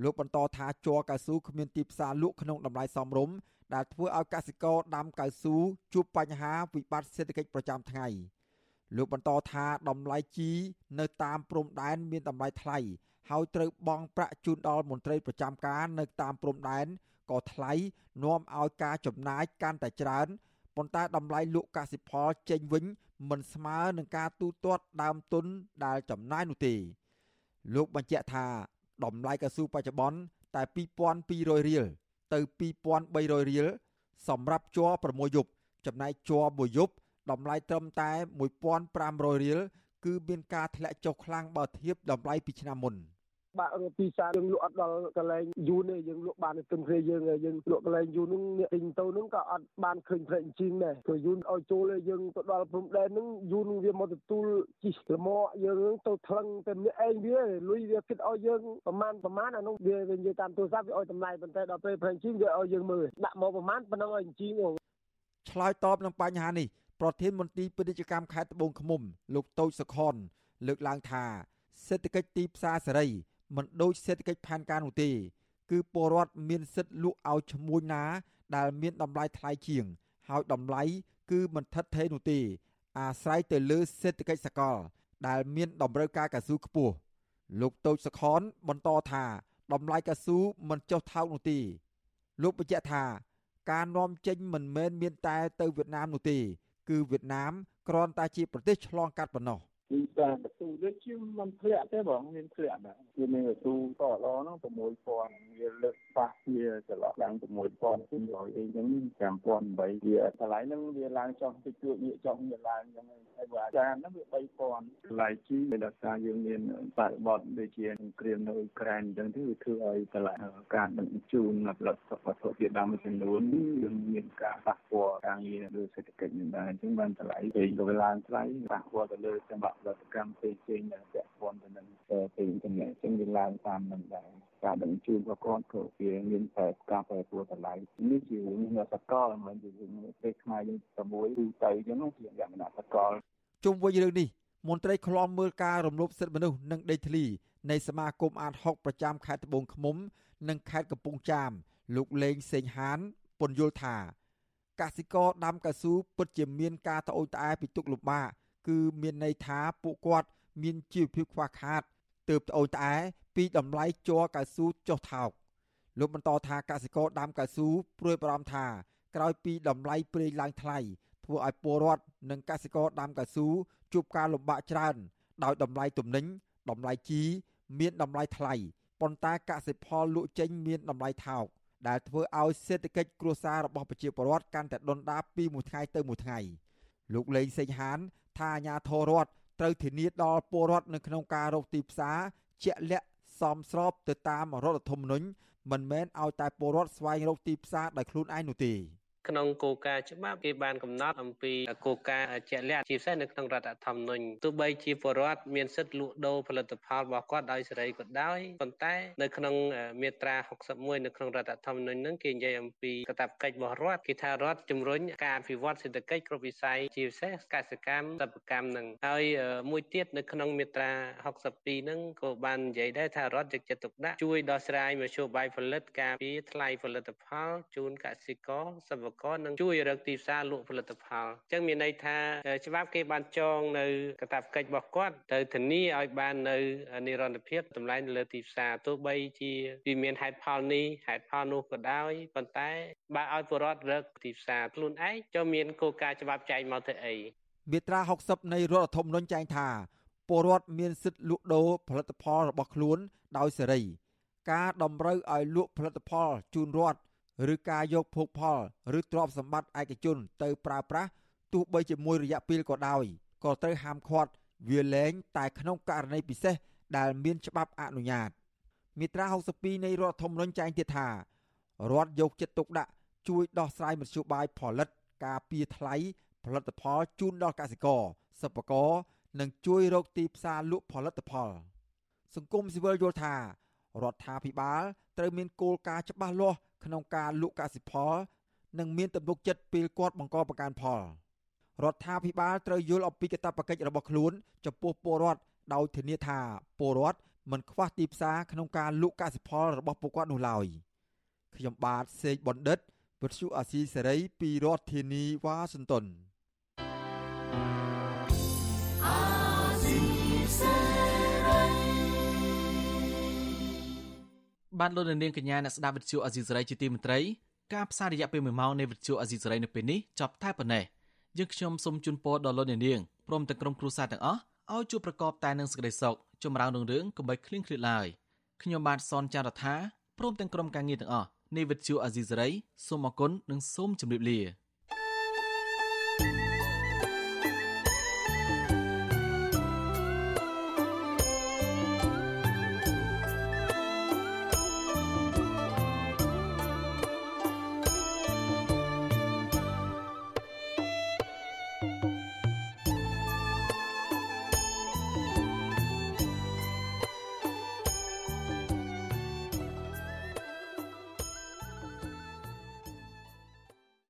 លោកបន្តថាជ័រកៅស៊ូគ្មានទីផ្សារលក់ក្នុងតម្លៃសមរម្យដែលធ្វើឲ្យកសិករដាំកៅស៊ូជួបបញ្ហាវិបត្តិសេដ្ឋកិច្ចប្រចាំថ្ងៃលោកបន្តថាតម្លៃជីនៅតាមព្រំដែនមានតម្លៃថ្លៃ ហើយត្រូវបង់ប្រាក់ជូនដល់មន្ត្រីប្រចាំការនៅតាមព្រំដែនក៏ថ្លៃនាំឲ្យការចំណាយកាន់តែច្រើនប៉ុន្តែតម្លៃលក់កសិផលចេញវិញមិនស្មើនឹងការទូទាត់ដើមទុនដែលចំណាយនោះទេលោកបញ្ជាក់ថាតម្លៃកស៊ូបច្ចុប្បន្នតែ2200រៀលទៅ2300រៀលសម្រាប់ជ័រ6យប់ចំណែកជ័រមួយយប់តម្លៃត្រឹមតែ1500រៀលគឺមានការធ្លាក់ចុះខ្លាំងបើធៀបតម្លៃពីឆ្នាំមុន បាក់រត់ទីផ្សារយើងលក់អត់ដល់កន្លែងយូរទេយើងលក់បានទឹមគ្នាយើងយើងលក់កន្លែងយូរហ្នឹងអ្នកទិញទៅហ្នឹងក៏អត់បានឃើញផ្លែអញ្ជីងដែរព្រោះយូរឲ្យចូលយើងទៅដល់ព្រំដែនហ្នឹងយូរនឹងវាមកទទួលជីលមកយើងហ្នឹងទៅថ្លឹងតែម្នាក់ឯងវាលុយវាគិតឲ្យយើងប្រមាណប្រមាណអានោះវានិយាយតាមទូរស័ព្ទវាឲ្យតម្លៃប៉ុន្តែដល់ពេលផ្លែអញ្ជីងវាឲ្យយើងមើលដាក់មកប្រមាណប៉ុណ្ណឹងឲ្យអញ្ជីងឆ្លើយតបនឹងបញ្ហានេះប្រធានមន្ត្រីពាណិជ្ជកម្មខេត្តត្បូងឃ្មុំលោកតូចសុខុនលើកឡើងថាសេដ្ឋកិច្ចទីផ្សារសេរី មិនដូចសេដ្ឋកិច្ចផែនការនោះទេ គឺពលរដ្ឋមានសិទ្ធិលក់ឲ្យឈ្មួញណា ដែលមានតម្លៃថ្លៃជាង ហើយតម្លៃគឺមិនថិតថេរនោះទេ អាស្រ័យទៅលើសេដ្ឋកិច្ចសកល ដែលមានតម្រូវការកស៊ូខ្ពស់លោកតូចសខនបន្តថាតម្លៃកស៊ូមិនចុះថោកនោះទេលោកបញ្ជាក់ថាការនាំចេញមិនមែនមានតែទៅវៀតណាមនោះទេ គឺវៀតណាមគ្រាន់តែជាប្រទេសឆ្លងកាត់ប៉ុណ្ណោះ។ ពីតាមបន្ទូដូចជាមិនធ្លាក់ទេបងមានធ្លាក់ដែរគឺមានបន្ទូតឡហ្នឹង6000វាលើកប៉ះវាចន្លោះឡើង6200អីចឹង5008វាតម្លៃហ្នឹងវាឡើងចុះតិចតួចវាចុះវាឡើងចឹងហើយបើអាចារ្យហ្នឹងវា3000តម្លៃជីមានដោយសារយើងមានបរិបទដូចជាគ្រាមនៅអ៊ុយក្រែនចឹងទៅវាធ្វើឲ្យតម្លៃការដឹកជញ្ជូនផលិតវត្ថុធាតុដើមមួយចំនួនយើងមានការប៉ះពាល់ការងារលើសេដ្ឋកិច្ចនេះដែរអញ្ចឹងបានតម្លៃពេលទៅឡើងថ្លៃប៉ះពាល់ទៅលើចង្វាក់ផលិតកម្មផ្សេងផ្សេងដែលពាក់ព័ន្ធទៅនឹងពេលអ៊ីនធឺណិតអញ្ចឹងវាឡើងតាមនឹងដែរការដឹកជញ្ជូនរបស់គាត់ក៏វាមានតែការប្រែប្រួលតម្លៃនេះជារឿងសកលមិនជារឿងពេលខ្មែរយើងប្រមួយទូទៅអញ្ចឹងជាលក្ខណៈសកលជុំវិញរឿងនេះមន្ត្រីឃ្លាំមើលការរំលោភសិទ្ធិមនុស្សនិងដេកធ្លីនៃសមាគមអាត6ប្រចាំខេត្តត្បូងឃ្មុំ និងខេត្តកំពង់ចាមលោកលេងសេងហានពន្យល់ថាកសិករដាំកៅស៊ូពិតជាមានការត្អូញត្អែពីទុកលំបាក គឺមានន័យថាពួកគាត់មានជីវភាពខ្វះខាតទើបត្អូញត្អែពីតម្លៃជ័រកៅស៊ូចុះថោកលោកបន្តថាកសិករដាំកៅស៊ូព្រួយបារម្ភថាក្រោយពីតម្លៃប្រេងឡើងថ្លៃធ្វើឲ្យពលរដ្ឋនិងកសិករដាំកៅស៊ូជួបការលំបាកច្រើនដោយតម្លៃទំនិញតម្លៃជីមានតម្លៃថ្លៃប៉ុន្តែកសិផលលក់ចេញមានតម្លៃថោកដែលធ្វើឲ្យសេដ្ឋកិច្ចគ្រួសាររបស់ប្រជាពលរដ្ឋកាន់តែដុនដាបពីមួយថ្ងៃទៅមួយថ្ងៃលោកលេងសេងហាន ថាអាញាធររដ្ឋត្រូវធានាដល់ពលរដ្ឋនៅក្នុងការរកទីផ្សារជាក់លាក់សមស្របទៅតាមរដ្ឋធម្មនុញ្ញមិនមែនឲ្យតែពលរដ្ឋស្វែងរកទីផ្សារដោយខ្លួនឯងនោះទេ ក្នុងគោលការណ៍ច្បាប់គេបានកំណត់អំពីគោលការណ៍ជាក់លាក់ជាពិសេសនៅក្នុងរដ្ឋធម្មនុញ្ញទោះបីជាពលរដ្ឋមានសិទ្ធិលក់ដូរផលិតផលរបស់គាត់ដោយសេរីក៏ដោយប៉ុន្តែនៅក្នុងមាត្រា61នៅក្នុងរដ្ឋធម្មនុញ្ញហ្នឹងគេនិយាយអំពីកាតព្វកិច្ចរបស់រដ្ឋគេថារដ្ឋជំរុញការអភិវឌ្ឍសេដ្ឋកិច្ចគ្រប់វិស័យជាពិសេសកសិកម្មសិប្បកម្មហ្នឹងហើយមួយទៀតនៅក្នុងមាត្រា62ហ្នឹងក៏បាននិយាយដែរថារដ្ឋយកចិត្តទុកដាក់ជួយដោះស្រាយមធ្យោបាយផលិតការពារថ្លៃផលិតផលជូនកសិករសិប្បករនឹងជួយរកទីផ្សារលក់ផលិតផលអញ្ចឹងមានន័យថាច្បាប់គេបានចងនៅកាតព្វកិច្ចរបស់គាត់ទៅធានាឲ្យបាននៅនិរន្តរភាពតម្លៃនៅលើទីផ្សារទោះបីជាវាមានហេតុផលនេះហេតុផលនោះក៏ដោយប៉ុន្តែបើឲ្យពលរដ្ឋរកទីផ្សារខ្លួនឯងចុះមានគោលការណ៍ច្បាប់ចែងមកទៅអីមាត្រា60នៃរដ្ឋធម្មនុញ្ញចែងថាពលរដ្ឋមានសិទ្ធិលក់ដូរផលិតផលរបស់ខ្លួនដោយសេរី ការតម្រូវឲ្យលក់ផលិតផលជូនរដ្ឋ ឬការយកភោគផលឬទ្រព្យសម្បត្តិឯកជនទៅប្រើប្រាស់ទោះបីជាមួយរយៈពេលក៏ដោយក៏ត្រូវហាមឃាត់វាលែងតែក្នុងករណីពិសេសដែលមានច្បាប់អនុញ្ញាតមាត្រា62នៃរដ្ឋធម្មនុញ្ញចែងទៀតថារដ្ឋយកចិត្តទុកដាក់ជួយដោះស្រាយមធ្យោបាយផលិត ការពារថ្លៃផលិតផលជូនដល់កសិករសិប្បករនិងជួយរកទីផ្សារលក់ផលិតផល សង្គមស៊ីវិលយល់ថារដ្ឋាភិបាលត្រូវមានគោលការណ៍ច្បាស់លាស់ ក្នុងការលក់កសិផល និងមានទំនុកចិត្តពេលគាត់បង្កប្រកាន់ផលរដ្ឋាភិបាលត្រូវយល់អំពីកាតព្វកិច្ចរបស់ខ្លួន ចំពោះពលរដ្ឋដោយធានាថាពលរដ្ឋមិនខ្វះទីផ្សារក្នុងការលក់កសិផលរបស់ពួកគាត់នោះឡើយខ្ញុំបាទសេកបណ្ឌិតវិទ្យុអាស៊ីសេរីពីរដ្ឋធានីវ៉ាស៊ីនតោន បានលោកនាងកញ្ញាអ្នកស្ដាប់វិទ្យុអេស៊ីសរ៉ៃជាទីមេត្រីការផ្សាយរយៈពេល1ម៉ោងនៃវិទ្យុអេស៊ីសរ៉ៃនៅពេលនេះចប់តែប៉ុណ្ណេះយើងខ្ញុំសូមជូនពរដល់លោកនាងព្រមទាំងក្រុមគ្រួសារទាំងអស់ឲ្យជួបប្រកបតែនឹងសេចក្តីសុខចម្រើនរុងរឿងកុំបីឃ្លៀងឃ្លាតឡើយខ្ញុំបាទសនចាររថាព្រមទាំងក្រុមការងារទាំងអស់នៃវិទ្យុអេស៊ីសរ៉ៃសូមអគុណនិងសូមជម្រាបលា